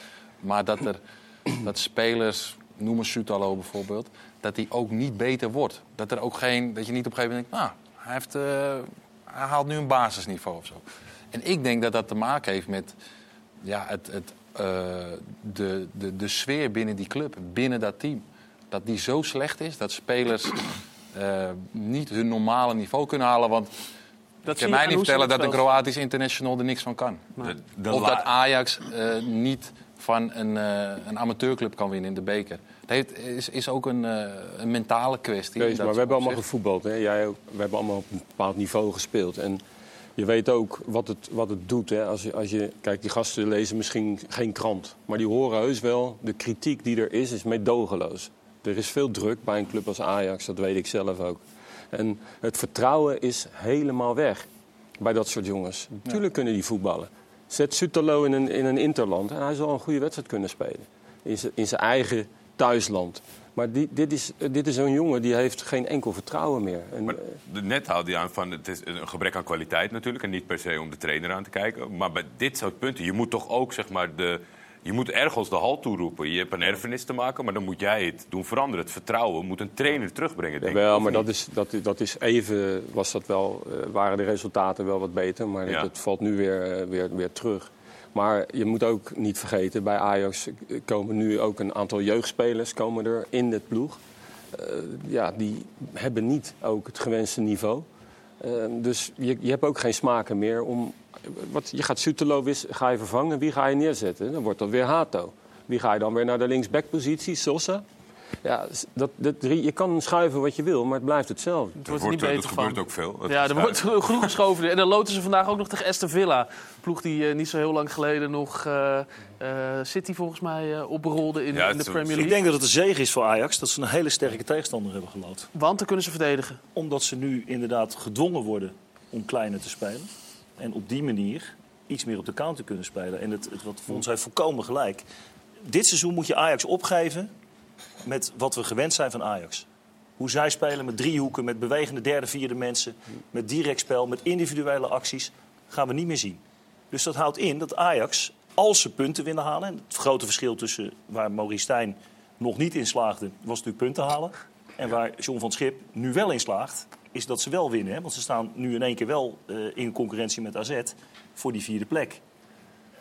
Maar dat, er, dat spelers, noem een Sutalo bijvoorbeeld, dat die ook niet beter wordt. Dat, er ook geen, dat je niet op een gegeven moment denkt, nou, hij, heeft, eh, hij haalt nu een basisniveau of zo. En ik denk dat dat te maken heeft met ja, het, het, eh, de, de, de sfeer binnen die club, binnen dat team. Dat die zo slecht is dat spelers eh, niet hun normale niveau kunnen halen. Want Dat je zie kan je mij niet vertellen dat de spel- Kroatisch international er niks van kan. De, de of dat Ajax eh, niet van een, eh, een amateurclub kan winnen in de beker. Het heeft, is, is ook een, eh, een mentale kwestie. Kees, dat maar we hebben allemaal gevoetbald. Hè? Jij ook. We hebben allemaal op een bepaald niveau gespeeld. En je weet ook wat het, wat het doet. Hè? Als je, als je, kijk, die gasten lezen misschien geen krant. Maar die horen heus wel, de kritiek die er is, is meedogenloos. Er is veel druk bij een club als Ajax, dat weet ik zelf ook. En het vertrouwen is helemaal weg bij dat soort jongens. Natuurlijk kunnen die voetballen. Zet Sutalo in een, in een interland en hij zal een goede wedstrijd kunnen spelen. In zijn- in zijn eigen thuisland. Maar die, dit, is, dit is een jongen die heeft geen enkel vertrouwen meer. En, Maar eh, net haalde je aan van het is een gebrek aan kwaliteit natuurlijk. En niet per se om de trainer aan te kijken. Maar bij dit soort punten, je moet toch ook zeg maar de. Je moet ergens de hal toeroepen. Je hebt een erfenis te maken, maar dan moet jij het doen veranderen. Het vertrouwen moet een trainer terugbrengen. Denk ik, Wel, maar niet? dat is, dat, dat is even, was dat wel, eh, waren de resultaten wel wat beter. Maar Ja. dat valt nu weer, eh, weer, weer terug. Maar je moet ook niet vergeten, bij Ajax komen nu ook een aantal jeugdspelers komen er in de ploeg. Eh, ja, die hebben niet ook het gewenste niveau. Eh, dus je, je hebt ook geen smaken meer om... Wat, je gaat Sutelo ga je vervangen, wie ga je neerzetten? Dan wordt dat weer Hato. Wie ga je dan weer naar de linksbackpositie? Sosa? Ja, dat, dat, je kan schuiven wat je wil, maar het blijft hetzelfde. Het wordt er niet wordt- beter dat gebeurt van. ook veel. Het Ja, er wordt genoeg geschoven. En dan loten ze vandaag ook nog tegen Aston Villa. Ploeg die eh, niet zo heel lang geleden nog eh, eh, City volgens mij eh, oprolde in, Ja, in de Premier Ik League. denk dat het een zege is voor Ajax dat ze een hele sterke tegenstander hebben geloot. Want dan kunnen ze verdedigen. Omdat ze nu inderdaad gedwongen worden om kleiner te spelen. En op die manier iets meer op de counter kunnen spelen. En het, het wat voor ons heeft volkomen gelijk. Dit seizoen moet je Ajax opgeven met wat we gewend zijn van Ajax. Hoe zij spelen met driehoeken, met bewegende derde, vierde mensen. Met direct spel, met individuele acties. Gaan we niet meer zien. Dus dat houdt in dat Ajax, als ze punten willen halen... en het grote verschil tussen waar Maurice Stijn nog niet in slaagde... was natuurlijk punten halen. En waar John van Schip nu wel in slaagt, is dat ze wel winnen. Hè? Want ze staan nu in één keer wel eh, in concurrentie met AZ voor die vierde plek.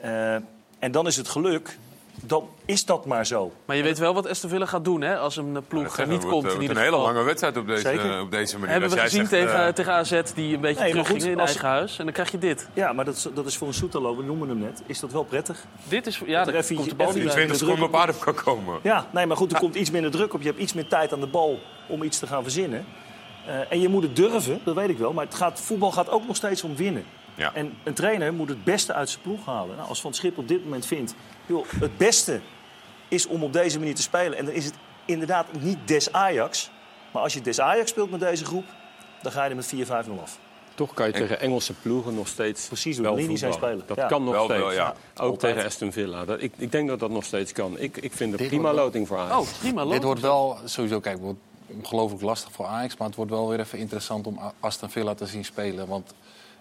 Eh, en dan is het geluk, dan is dat maar zo. Maar je weet wel wat Aston Villa gaat doen hè, als een eh, ploeg niet het komt. wordt, in eh, ieder een hele lange wedstrijd op deze, Zeker. op deze manier. Hebben we gezien zegt, tegen, eh, tegen AZ die een beetje Nee, goed, in als- eigen huis. En dan krijg je dit. Ja, maar dat, is- dat is voor een Soetalo, we noemen hem net, is dat wel prettig. Dit is, ja, Dat er even- komt de bal even niet iets bij. 20 druk seconden op adem kan komen. Ja, nee, maar goed, er komt iets minder druk op. Je hebt iets meer tijd aan de bal om iets te gaan verzinnen. Eh, en je moet het durven, dat weet ik wel. Maar het gaat, voetbal gaat ook nog steeds om winnen. Ja. En een trainer moet het beste uit zijn ploeg halen. Nou, als Van Schip op dit moment vindt... Joh, het beste is om op deze manier te spelen. En dan is het inderdaad niet des Ajax. Maar als je des Ajax speelt met deze groep... dan ga je er met 4-5-0 af. Toch kan je tegen Engelse ploegen nog steeds Precies, wel de linie zijn spelen. Dat Ja. kan nog Wel, steeds. wel, ja. Ook Altijd. tegen Aston Villa. Dat, ik, ik denk dat dat nog steeds kan. Ik, ik vind het prima loting voor Ajax. Oh, prima. Dit wordt wel sowieso, kijk, het wordt ongelooflijk lastig voor Ajax. Maar het wordt wel weer even interessant om Aston Villa te zien spelen. Want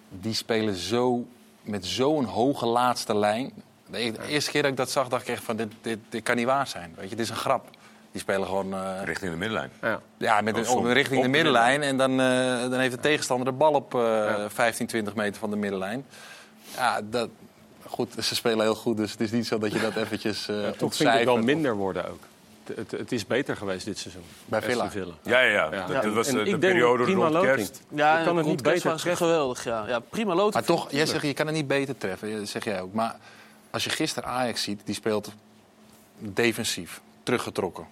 die spelen zo, met zo'n hoge laatste lijn. De e- de eerste keer dat ik dat zag, dacht ik echt van dit, dit, dit kan niet waar zijn. Weet je, dit is een grap. Die spelen gewoon eh, Richting de middenlijn. Ja. ja, met Oh, een, op- richting Op de de middenlijn. En dan, eh, dan heeft de tegenstander de bal op eh 15, 20 meter van de middenlijn. Ja, dat, goed, ze spelen heel goed, dus het is niet zo dat je dat eventjes eh Toch vind ik het ontcijfert. wel minder worden ook. Het, het, is beter geweest dit seizoen. Bij Villa. Ja, ja, ja. Dat, dat was En eh, de periode prima rond kerst. Ja, Je kan het niet beter was treffen. geweldig. Ja. Ja, prima loting. Maar toch, jij zegt, je kan het niet beter treffen, dat zeg jij ook. Maar als je gisteren Ajax ziet, die speelt defensief, teruggetrokken.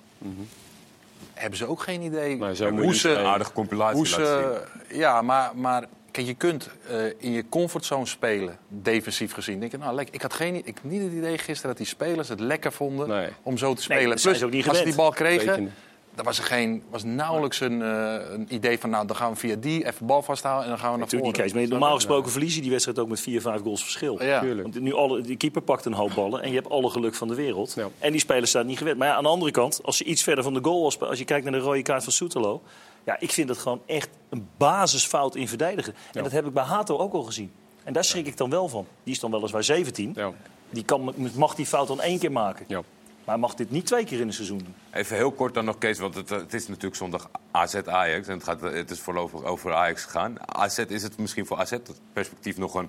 Hebben ze ook geen idee hoe ze... spelen. Aardige compilatie Hoe laten ze, ja, maar, maar kijk, je kunt eh, in je comfortzone spelen, defensief gezien. Denk je, nou. Ik had geen, ik, niet het idee gisteren dat die spelers het lekker vonden Nee. om zo te spelen. dat ze ook niet als ze die bal kregen, dan was er geen, was nauwelijks een, eh, een idee van, nou, dan gaan we via die even bal vasthouden en dan gaan we naar niet, voren. Kees. Maar normaal gesproken verlies je die wedstrijd ook met 4, 5 goals verschil. Ja. Tuurlijk. Want nu alle, die keeper pakt een hoop ballen en je hebt alle geluk van de wereld. Ja. En die spelers staan niet gewend. Maar ja, aan de andere kant, als je iets verder van de goal was, als je kijkt naar de rode kaart van Soetelo. Ja, ik vind het gewoon echt een basisfout in verdedigen. En dat heb ik bij Hato ook al gezien. En daar schrik ik dan wel van. Die is dan weliswaar 17. Ja. Die kan, mag die fout dan één keer maken. Ja. Maar mag dit niet twee keer in een seizoen doen. Even heel kort dan nog, Kees, want het, het is natuurlijk zondag AZ-Ajax. En het, gaat, het is voorlopig over Ajax gegaan. AZ is het misschien voor AZ het perspectief nog een,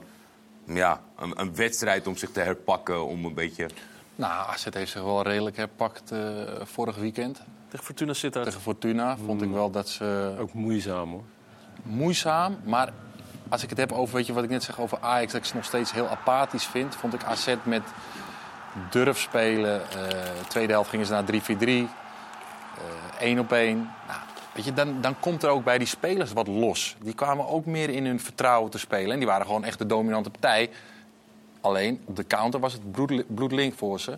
ja, een, een wedstrijd om zich te herpakken. Om een beetje... Nou, AZ heeft zich wel redelijk herpakt eh, vorig weekend. Tegen Fortuna Sittard. Tegen Fortuna vond ik wel dat ze Ook moeizaam hoor. moeizaam. Maar als ik het heb over, weet je wat ik net zeg over Ajax, dat ik ze nog steeds heel apathisch vind, vond ik AZ met durf spelen. eh, tweede helft gingen ze naar 3-4-3. eh, één op één. Nou, weet je, dan, dan komt er ook bij die spelers wat los. Die kwamen ook meer in hun vertrouwen te spelen. En die waren gewoon echt de dominante partij. Alleen op de counter was het bloed, bloedlink voor ze.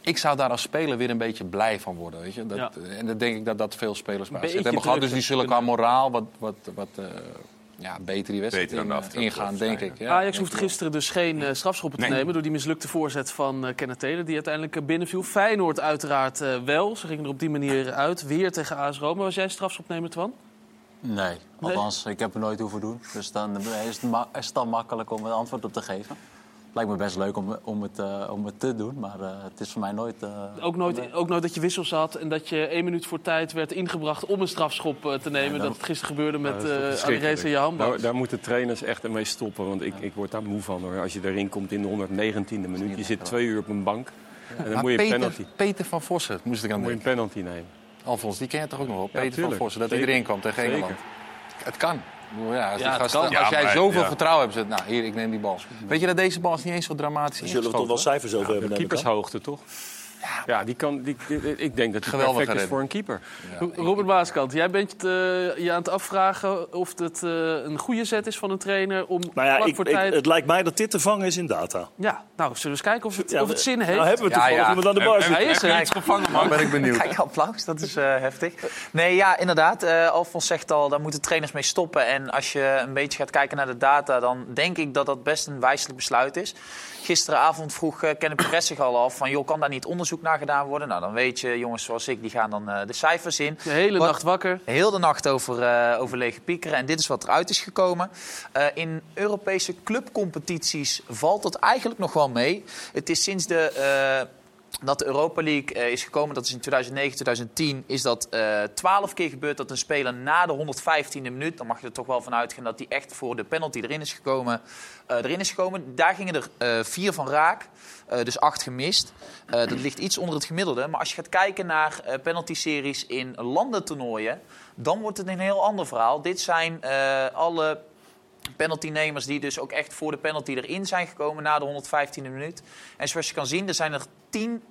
Ik zou daar als speler weer een beetje blij van worden. Weet je? Dat, Ja. En dat denk ik dat dat veel spelers bij hebben gehad. Dus die zullen qua moraal wat, wat, wat eh, ja, beter die wedstrijd Beter in, aftrap ingaan, denk ik. Ja, Ajax hoeft gisteren dus geen eh, strafschoppen te Nee. nemen... door die mislukte voorzet van eh Kenneth Taylor... die uiteindelijk eh, binnenviel. Feyenoord uiteraard eh, wel. Ze gingen er op die manier uit. Weer tegen AS Roma. Was jij strafschopnemer, Twan? Nee, althans, ik heb er nooit hoeven doen. Dus dan is het, ma- is het dan makkelijk om een antwoord op te geven. Lijkt me best leuk om, om, het, eh, om het te doen, maar eh, het is voor mij nooit... eh, Ook nooit, ook nooit dat je wissels had en dat je één minuut voor tijd werd ingebracht om een strafschop te nemen. dan- dat het gisteren gebeurde met uh. Alireza en Jahan. Daar, daar moeten trainers echt mee stoppen. Want ik, ik word daar moe van hoor. Als je erin komt in de 119e minuut. Je zit twee uur op een bank. En dan Maar moet je een Peter, penalty, Peter van Vossen moest ik aan moet je een denken. penalty nemen. Alfons, die ken je toch ook nog wel? Peter van. Vossen, dat hij erin kwam tegen Zeker. Engeland. Het kan. Ja, als, Ja, het als Ja, jij maar- zoveel ja. vertrouwen hebt, zegt, nou hier, ik neem die bal. Weet je dat deze bal is niet eens zo dramatisch Daar zullen we toch wel cijfers over hebben. aan. Keepershoogte toch? Ja, die kan, die, die- ik denk dat Geweldig perfect is voor een keeper. Robert Maaskant, jij bent eh, je aan het afvragen of het eh, een goede zet is van een trainer om Nou ja, ik, voor ik- tijd... het lijkt mij dat dit te vangen is in data. Ja, nou, zullen we eens kijken of het, Ja, of het zin heeft? Nou hebben we toevallig ja. iemand aan de bar zitten. Hij is er. iets gevangen, Dan ben ik benieuwd. Kijk, applaus, dat is eh, heftig. Nee, ja, inderdaad. eh Alfons zegt al, daar moeten trainers mee stoppen. En als je een beetje gaat kijken naar de data, dan denk ik dat dat best een wijselijk besluit is. Gisteravond vroeg uh, Kenneth Perez zich al af van, joh, kan daar niet onderzoek naar gedaan worden? Nou, dan weet je, jongens zoals ik, die gaan dan eh, de cijfers in. De hele Wat- nacht wakker. Heel de nacht over, eh, over lege piekeren. En dit is wat eruit is gekomen. Eh, in Europese clubcompetities valt dat eigenlijk nog wel mee. Het is sinds de, eh, dat de Europa League eh, is gekomen, dat is in 2009, 2010, is dat twaalf keer gebeurd dat een speler na de 115e minuut, dan mag je er toch wel van uitgaan dat hij echt voor de penalty erin is gekomen, eh, erin is gekomen. Daar gingen er eh, vier van raak. Eh, dus acht gemist. Eh, dat ligt iets onder het gemiddelde. Maar als je gaat kijken naar eh penalty-series in landentoernooien... dan wordt het een heel ander verhaal. Dit zijn eh, alle penaltynemers die dus ook echt voor de penalty erin zijn gekomen... na de 115e minuut. En zoals je kan zien, er zijn er tien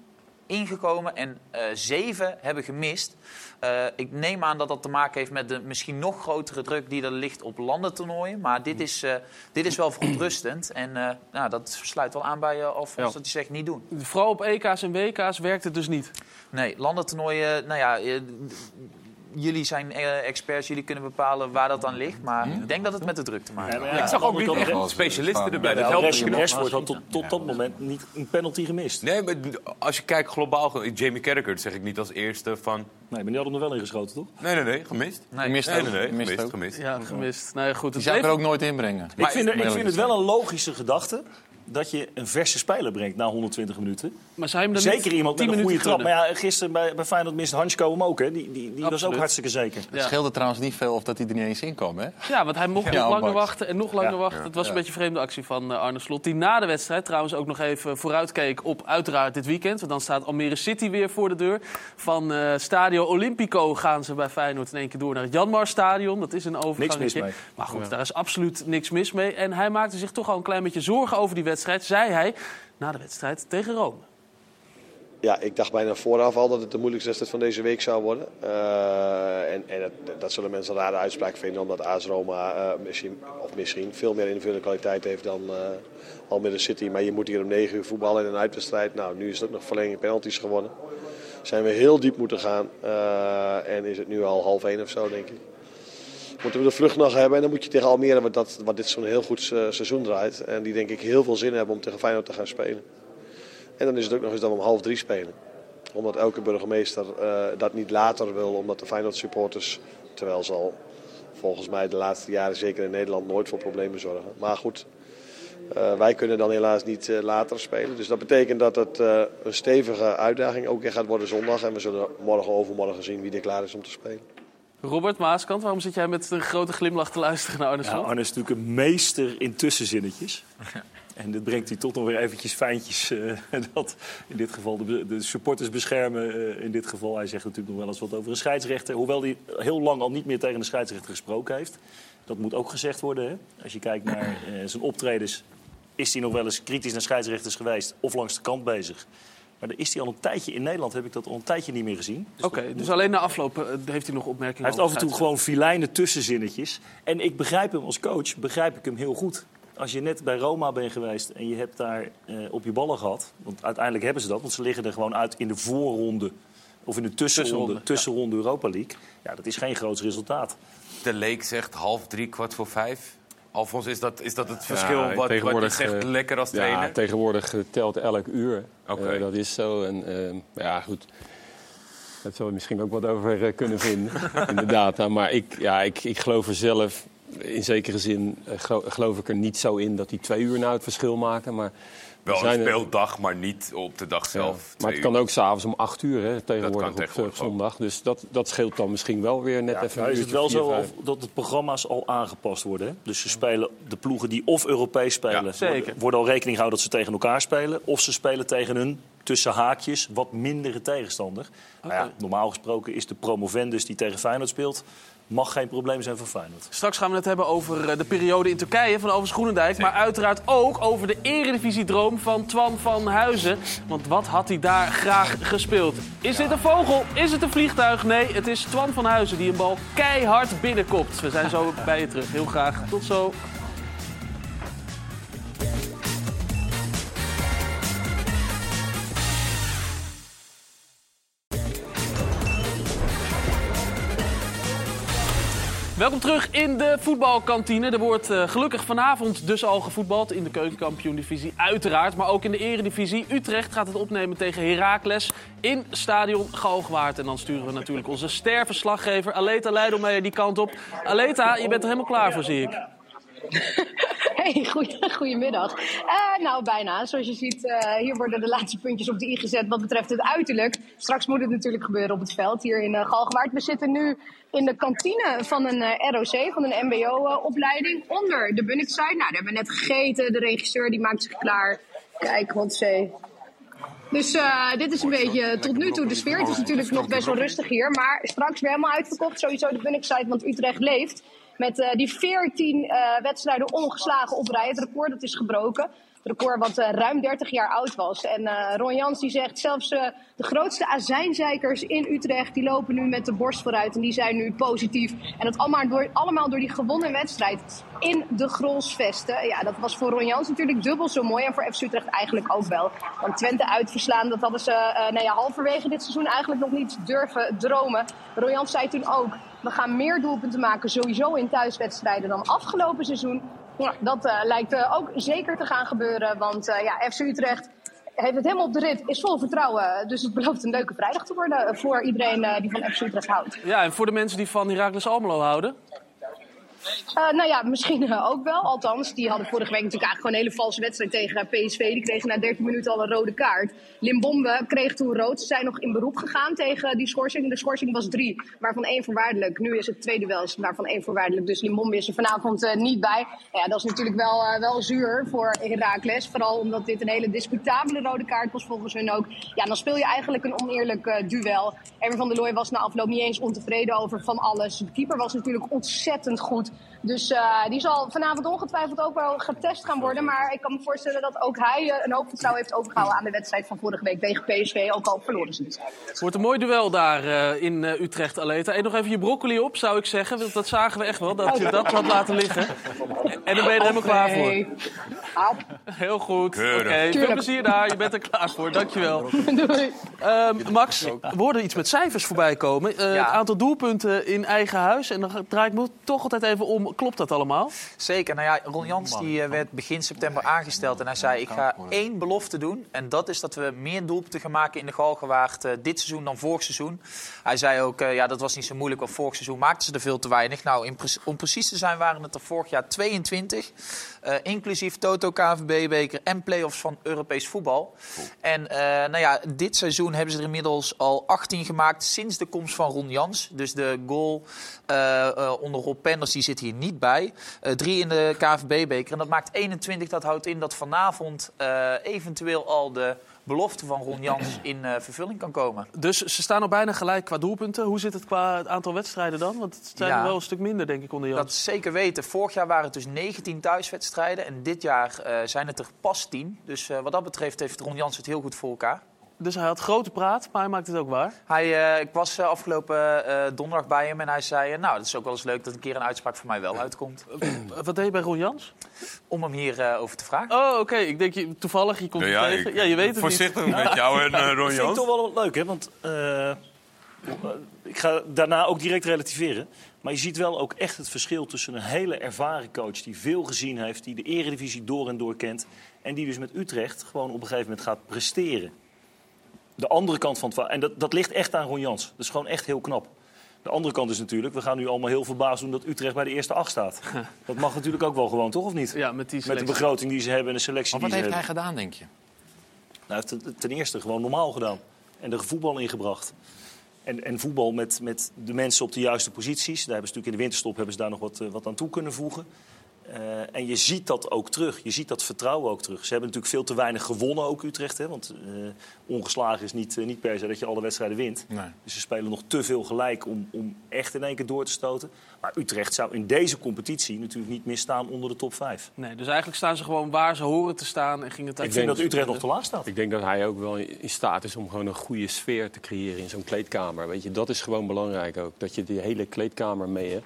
ingekomen en eh, zeven hebben gemist. Eh, ik neem aan dat dat te maken heeft met de misschien nog grotere druk die er ligt op landentoernooien. Maar dit is, eh, dit is wel verontrustend. En eh, nou, dat sluit wel aan bij je of Ja. dat hij zegt niet doen. Vooral op EK's en WK's werkt het dus niet. Nee, landentoernooien, nou ja, jullie zijn eh, experts, jullie kunnen bepalen waar dat aan ligt. Maar ik denk dat het met de druk te maken heeft. Ik zag ook niet echt Specialisten erbij. Dat helpt. Rashford had tot, tot dat moment niet een penalty gemist. Nee, maar als je kijkt globaal, Jamie Carragher, dat zeg ik niet als eerste van... Nee, maar die had hem er wel in geschoten, toch? Nee, nee, nee, gemist. Nee, ook. nee, nee, mist gemist, gemist. Ja, gemist. Ja, goed. Die Het zou ik er ook nooit inbrengen. ik vind, het- ik vind het wel een logische gedachte dat je een verse speler brengt na 120 minuten. Maar zou je hem dan niet Zeker iemand 10 met een goede trap. Maar ja, gisteren bij, bij Feyenoord miste Hansko hem ook. Hè. Die, die, die was ook hartstikke zeker. Het scheelde trouwens niet veel of dat hij er niet eens in kwam, hè? Ja, want hij mocht Ja, nog langer wachten en nog langer Ja. wachten. Het was een beetje een vreemde actie van eh, Arne Slot. Die na de wedstrijd trouwens ook nog even vooruitkeek op uiteraard dit weekend. Want dan staat Almere City weer voor de deur. Van eh, Stadio Olimpico gaan ze bij Feyenoord in één keer door naar het Janmar Stadion. Dat is een mee. Maar goed, daar is absoluut niks mis mee. En hij maakte zich toch al een klein beetje zorgen over die wedstrijd, zei hij na de wedstrijd tegen Rome. Ja, ik dacht bijna vooraf al dat het de moeilijkste wedstrijd van deze week zou worden. Eh, en en dat, zullen mensen een rare uitspraak vinden, omdat AS Roma eh, misschien, of misschien veel meer individuele kwaliteit heeft dan eh Almere City. Maar je moet hier om 9 uur voetballen in een uitwedstrijd. Nou, nu is het ook nog verlenging penalties geworden. Zijn we heel diep moeten gaan en is het nu al half één of zo, denk ik. Moeten we de vlucht nog hebben en dan moet je tegen Almere, wat, dat, wat dit zo'n heel goed seizoen draait. En die denk ik heel veel zin hebben om tegen Feyenoord te gaan spelen. En dan is het ook nog eens dat we om half drie spelen. Omdat elke burgemeester eh, dat niet later wil, omdat de Feyenoord supporters, terwijl ze al volgens mij de laatste jaren zeker in Nederland nooit voor problemen zorgen. Maar goed, eh, wij kunnen dan helaas niet eh, later spelen. Dus dat betekent dat het eh, een stevige uitdaging ook weer gaat worden zondag. En we zullen morgen overmorgen zien wie er klaar is om te spelen. Robert Maaskant, waarom zit jij met een grote glimlach te luisteren naar Arne Ja, Slot? Arne is natuurlijk een meester in tussenzinnetjes. En dit brengt hij tot nog weer eventjes fijntjes. eh, dat in dit geval de, de supporters beschermen. eh, in dit geval, hij zegt natuurlijk nog wel eens wat over een scheidsrechter. Hoewel hij heel lang al niet meer tegen een scheidsrechter gesproken heeft. Dat moet ook gezegd worden. Hè? Als je kijkt naar eh, zijn optredens, is hij nog wel eens kritisch naar scheidsrechters geweest. Of langs de kant bezig. Maar dan is hij al een tijdje in Nederland, heb ik dat al een tijdje niet meer gezien. Oké, dus alleen na afloop heeft hij nog opmerkingen Hij heeft af en toe gewoon filijne tussenzinnetjes. En ik begrijp hem als coach, begrijp ik hem heel goed. Als je net bij Roma bent geweest en je hebt daar eh, op je ballen gehad... want uiteindelijk hebben ze dat, want ze liggen er gewoon uit in de voorronde... of in de tussenronde, Tussenronde, tussenronde, Europa League. Ja, dat is geen groot resultaat. De Leek zegt half drie, kwart voor vijf. Alfons, is dat, is dat het verschil Ja, wat, wat je zegt eh, lekker als Ja, trainer? tegenwoordig eh, telt elk uur. Oké. Dat is zo. En ja, goed. Daar zullen we misschien ook wat over kunnen vinden, inderdaad. Nou, maar ik, ja, ik, ik geloof er zelf, in zekere zin, eh, gelo- geloof ik er niet zo in dat die twee uur nou het verschil maken. Maar Wel een zijn speeldag, maar niet op de dag Ja, zelf. maar het kan uur. ook s'avonds om acht uur, hè, tegenwoordig, kan op, tegenwoordig eh, zondag. Dus dat, dat scheelt dan misschien wel weer net Ja, even een is het uurtje, wel vier, zo vijf. dat de programma's al aangepast worden. Hè? Dus ze spelen de ploegen die of Europees spelen... Ja, zeker. Worden, al rekening gehouden dat ze tegen elkaar spelen... of ze spelen tegen een tussen haakjes wat mindere tegenstander. Nou ja, normaal gesproken is de promovendus die tegen Feyenoord speelt... mag geen probleem zijn voor Feyenoord. Straks gaan we het hebben over eh, de periode in Turkije van Overs Groenendijk. Maar uiteraard ook over de eredivisiedroom van Twan van Huizen. Want wat had hij daar graag gespeeld? Is dit een vogel? Is het een vliegtuig? Nee, het is Twan van Huizen die een bal keihard binnenkopt. We zijn zo bij je terug. Heel graag. Tot zo. Welkom terug in de voetbalkantine. Er wordt eh, gelukkig vanavond dus al gevoetbald in de keukenkampioen-divisie. Uiteraard, maar ook in de eredivisie. Utrecht gaat het opnemen tegen Heracles in stadion Galgenwaard. En dan sturen we natuurlijk onze sterverslaggever Aleta Leidelmeijer die kant op. Aleta, je bent er helemaal klaar voor, zie ik. Hey, goeie, goedemiddag. Eh, nou, bijna. Zoals je ziet, eh, hier worden de laatste puntjes op de i gezet wat betreft het uiterlijk. Straks moet het natuurlijk gebeuren op het veld hier in uh, Galgenwaard. We zitten nu in de kantine van een ROC, van een mbo-opleiding, onder de Bunnickside. Nou, daar hebben we net gegeten. De regisseur die maakt zich klaar. Kijk, wat zee. Dus dit is een beetje tot nu toe de sfeer. Het is natuurlijk nog best wel rustig hier. Maar straks weer helemaal uitverkocht. Sowieso de Bunnickside, want Utrecht leeft. Met eh, die 14 eh, wedstrijden ongeslagen op rij. Het record dat is gebroken. Het record wat eh, ruim 30 jaar oud was. En eh, Ron Jans die zegt zelfs de grootste azijnzeikers in Utrecht... die lopen nu met de borst vooruit en die zijn nu positief. En dat allemaal door, allemaal door die gewonnen wedstrijd in de Grolsvesten. Ja, dat was voor Ron Jans natuurlijk dubbel zo mooi. En voor FC Utrecht eigenlijk ook wel. Want Twente uitverslaan, dat hadden ze nou ja, halverwege dit seizoen eigenlijk nog niet durven dromen. Ron Jans zei toen ook... We gaan meer doelpunten maken, sowieso in thuiswedstrijden, dan afgelopen seizoen. Ja, dat uh, lijkt uh, ook zeker te gaan gebeuren. Want uh, ja, FC Utrecht heeft het helemaal op de rit, is vol vertrouwen. Dus het belooft een leuke vrijdag te worden voor iedereen die van FC Utrecht houdt. Ja, en voor de mensen die van Heracles Almelo houden? Eh, nou ja, misschien eh, ook wel. Althans, die hadden vorige week natuurlijk eigenlijk gewoon een hele valse wedstrijd tegen PSV. Die kregen na 13 minuten al een rode kaart. Limbombe kreeg toen rood. Ze zijn nog in beroep gegaan tegen die schorsing. De schorsing was drie, waarvan één voorwaardelijk. Nu is het tweede wel, waarvan één voorwaardelijk. Dus Limbombe is er vanavond eh, niet bij. Ja, dat is natuurlijk wel, wel zuur voor Heracles. Vooral omdat dit een hele discutabele rode kaart was volgens hun ook. Ja, dan speel je eigenlijk een oneerlijk duel. Erwin van der Looy was na afloop niet eens ontevreden over van alles. De keeper was natuurlijk ontzettend goed. Dus eh, die zal vanavond ongetwijfeld ook wel getest gaan worden. Maar ik kan me voorstellen dat ook hij eh, een hoop vertrouwen heeft overgehouden aan de wedstrijd van vorige week tegen PSV. Ook al verloren ze het. Het wordt een mooi duel daar eh, in Utrecht, Aleta. Eet nog even je broccoli op, zou ik zeggen. Want dat zagen we echt wel, dat je dat had laten liggen. En dan ben je er helemaal klaar voor. Heel goed. Oké, Keurig. veel plezier daar. Je bent er klaar voor. Dankjewel. Doei. Ehm, Max, we hoorden iets met cijfers voorbij komen. Eh, Het aantal doelpunten in eigen huis. En dan draai ik me toch altijd even om. Klopt dat allemaal? Zeker. Nou ja, Ron Jans die, eh, werd begin september aangesteld. En hij zei, ik ga één belofte doen. En dat is dat we meer doelpunten gaan maken in de Galgenwaard eh, dit seizoen dan vorig seizoen. Hij zei ook, eh, ja, dat was niet zo moeilijk, want vorig seizoen maakten ze er veel te weinig. Nou, in pre- om precies te zijn waren het er vorig jaar 22. Eh, inclusief Toto, KVB-beker en play-offs van Europees voetbal. En eh, nou ja, dit seizoen hebben ze er inmiddels al 18 gemaakt sinds de komst van Ron Jans. Dus de goal eh, onder Rob Penders die zit hier niet bij. Drie in de KVB-beker. En dat maakt 21. Dat houdt in dat vanavond eventueel al de belofte van Ron Jans in eh, vervulling kan komen. Dus ze staan al bijna gelijk qua doelpunten. Hoe zit het qua het aantal wedstrijden dan? Want het zijn Ja. er wel een stuk minder, denk ik, onder Jans. Dat zeker weten. Vorig jaar waren het dus 19 thuiswedstrijden. En dit jaar eh, zijn het er pas 10. Dus eh, wat dat betreft heeft Ron Jans het heel goed voor elkaar. Dus hij had grote praat, maar hij maakt het ook waar. Hij, eh, ik was eh, afgelopen eh, donderdag bij hem en hij zei... nou, het is ook wel eens leuk dat een keer een uitspraak van mij wel uitkomt. Wat deed je bij Ron Jans? Om hem hierover over te vragen. Oh, oké. Ik denk je, toevallig, je komt Ja, het ja, tegen. ik- ja, je weet het voorzichtig niet. met jou en, Ron Dat vind ik Jans. toch wel leuk, hè? Want eh, ik ga daarna ook direct relativeren. Maar je ziet wel ook echt het verschil tussen een hele ervaren coach... die veel gezien heeft, die de eredivisie door en door kent... en die dus met Utrecht gewoon op een gegeven moment gaat presteren. De andere kant van het verhaal... En dat, dat ligt echt aan Ron Jans. Dat is gewoon echt heel knap. De andere kant is natuurlijk, we gaan nu allemaal heel verbaasd doen dat Utrecht bij de eerste acht staat. Dat mag natuurlijk ook wel gewoon, toch of niet? Ja, met die Met de begroting die ze hebben en de selectie Maar wat die heeft ze hij hebben. gedaan, denk je? Nou, hij heeft het ten eerste gewoon normaal gedaan. En er voetbal ingebracht. En, en voetbal met, met de mensen op de juiste posities. Daar hebben ze natuurlijk in de winterstop hebben ze daar nog wat, eh, wat aan toe kunnen voegen. Eh, en je ziet dat ook terug. Je ziet dat vertrouwen ook terug. Ze hebben natuurlijk veel te weinig gewonnen, ook Utrecht. Hè? Want eh, ongeslagen is niet, eh, niet per se dat je alle wedstrijden wint. Nee. Dus ze spelen nog te veel gelijk om, om echt in één keer door te stoten. Maar Utrecht zou in deze competitie natuurlijk niet meer staan onder de top 5. Nee, dus eigenlijk staan ze gewoon waar ze horen te staan. En ging het Ik vind dat Utrecht nog te laag staat. Ik denk dat hij ook wel in staat is om gewoon een goede sfeer te creëren in zo'n kleedkamer. Weet je, dat is gewoon belangrijk ook. Dat je die hele kleedkamer mee hebt.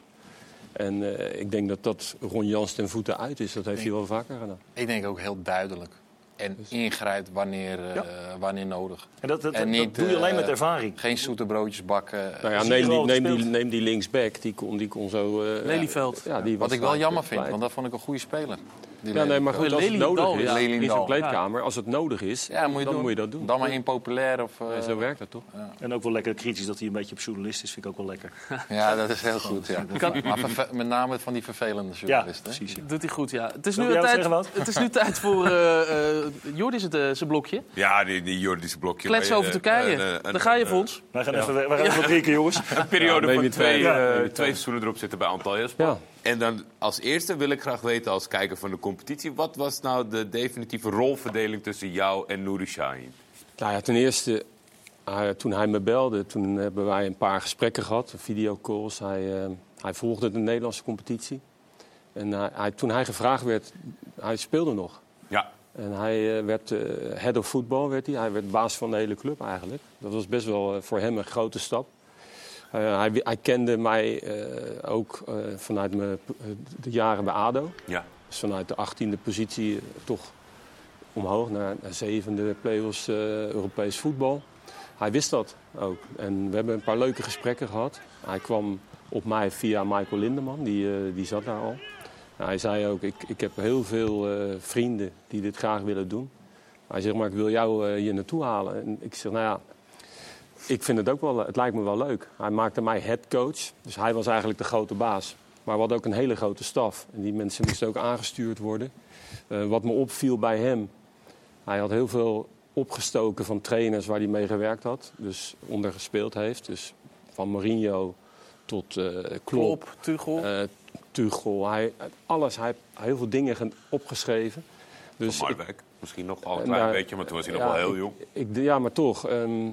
En eh, ik denk dat dat Ron Jans ten voeten uit is. Dat heeft hij wel vaker gedaan. Ik denk ook heel duidelijk. En ingrijpt wanneer, eh, wanneer nodig. En dat, dat, dat doe je alleen eh, met ervaring. Geen zoete broodjes bakken. Nou ja, neem die, neem, die, neem die linksback, die kon, die kon zo... eh, Lelyveld. Ja, die was Wat ik wel jammer vind, want dat vond ik een goede speler. Ja, nee, maar goed, als het nodig is ja. in zo'n kleedkamer, als het nodig is, Ja, moet je dan doen. moet je dat doen. Dan maar impopulair. Of, eh, zo werkt dat toch? En ook wel lekker kritisch dat hij een beetje op journalist is, vind ik ook wel lekker. Ja, dat is heel goed. Ja. Kan- Maar met name van die vervelende Ja, journalisten. hè? precies. Doet hij goed, ja. Het is nu, tijd, het is nu tijd voor... eh eh Jordi is het eh, zijn blokje. Ja, die, die Jordische blokje. Kletsen Maar, over Turkije. Daar ga je voor ons. Wij gaan even, wij gaan even wat drinken, jongens. Een periode Ja, van je twee, eh, ja, seizoenen erop zitten bij Antalyaspor. Ja. En dan als eerste wil ik graag weten, als kijker van de competitie... wat was nou de definitieve rolverdeling tussen jou en Nouri Sahin? Nou ja, ten eerste, toen hij me belde, toen hebben wij een paar gesprekken gehad, videocalls. Hij, eh, hij volgde de Nederlandse competitie. En hij, hij- toen hij gevraagd werd, hij speelde nog. Ja. En hij eh, werd eh, head of football, werd hij. Hij werd baas van de hele club eigenlijk. Dat was best wel voor hem een grote stap. Eh, hij, hij kende mij eh, ook eh, vanuit mijn, de jaren bij ADO. Ja. Dus vanuit de 18e positie toch omhoog naar, naar zevende play-offs Europees voetbal. Hij wist dat ook. En we hebben een paar leuke gesprekken gehad. Hij kwam op mij via Michael Lindeman, die, die zat daar al. Nou, hij zei ook, ik, ik heb heel veel vrienden die dit graag willen doen. Hij zegt, maar ik wil jou hier naartoe halen. En ik zeg, nou ja, ik vind het ook wel, het lijkt me wel leuk. Hij maakte mij head coach, dus hij was eigenlijk de grote baas. Maar we hadden ook een hele grote staf. En die mensen moesten ook aangestuurd worden. Eh, wat me opviel bij hem, hij had heel veel opgestoken van trainers waar hij mee gewerkt had. Dus onder gespeeld heeft. Dus van Mourinho tot eh Klopp. Klop, Tuchel. eh, Tuchel. Hij, alles, hij heeft heel veel dingen ge- opgeschreven. Dus Van ik- Marwijk. Misschien nog al een en klein daar- beetje, maar toen was hij nog wel heel jong. Ik, ja, maar toch. ehm,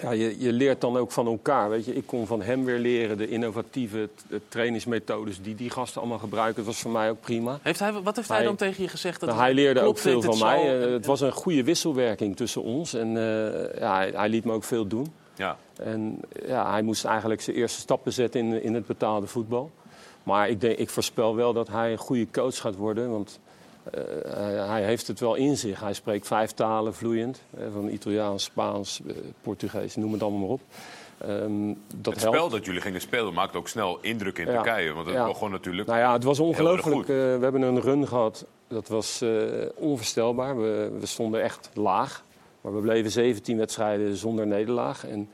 ja, je, je leert dan ook van elkaar. Weet je. Ik kon van hem weer leren de innovatieve de trainingsmethodes die die gasten allemaal gebruiken. Dat was voor mij ook prima. Heeft hij, wat heeft hij, Hij- dan tegen je gezegd? Dat Nou, hij leerde ook veel het van mij. Eh, en- het was een goede wisselwerking tussen ons. En eh, ja, hij, hij liet me ook veel doen. Ja. En ja, hij moest eigenlijk zijn eerste stappen zetten in, in het betaalde voetbal. Maar ik, denk, ik voorspel wel dat hij een goede coach gaat worden. Want eh, hij, hij heeft het wel in zich. Hij spreekt vijf talen vloeiend. eh, van Italiaans, Spaans, eh, Portugees, noem het allemaal maar op. Ehm, dat het helpt. spel dat jullie gingen spelen maakte ook snel indruk in Ja. Turkije. Want het Ja. begon natuurlijk Nou ja, het was ongelooflijk. Eh, we hebben een run gehad. Dat was eh, onvoorstelbaar. We, we stonden echt laag. Maar we bleven 17 wedstrijden zonder nederlaag. En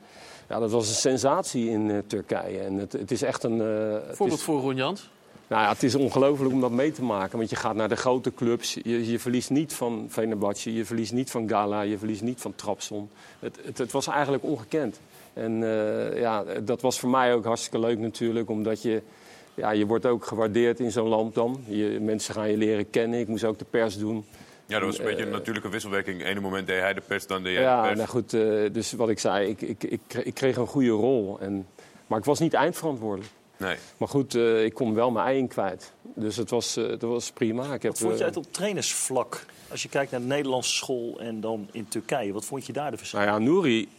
ja, dat was een sensatie in eh, Turkije. En het, het is echt een. eh, het Voorbeeld is- voor Ron Jans. Nou ja, het is ongelooflijk om dat mee te maken. Want je gaat naar de grote clubs. Je, je verliest niet van Fenerbahce, je verliest niet van Gala, je verliest niet van Trabzon. Het, het, het was eigenlijk ongekend. En eh, ja, dat was voor mij ook hartstikke leuk natuurlijk. Omdat je, ja, je wordt ook gewaardeerd in zo'n land dan. Je, mensen gaan je leren kennen. Ik moest ook de pers doen. Ja, dat was een En, beetje een eh, natuurlijke wisselwerking. Ene moment deed hij de pers, dan deed jij Ja, de pers. nou goed, eh, dus wat ik zei, ik, ik, ik, kreeg- ik kreeg een goede rol. En, maar ik was niet eindverantwoordelijk. Nee. Maar goed, eh, ik kon wel mijn ei in kwijt. Dus het was, eh, dat was prima. Ik heb, Wat vond je eh, uit op trainersvlak? Als je kijkt naar de Nederlandse school en dan in Turkije, wat vond je daar de verschil? Nou ja, Nouri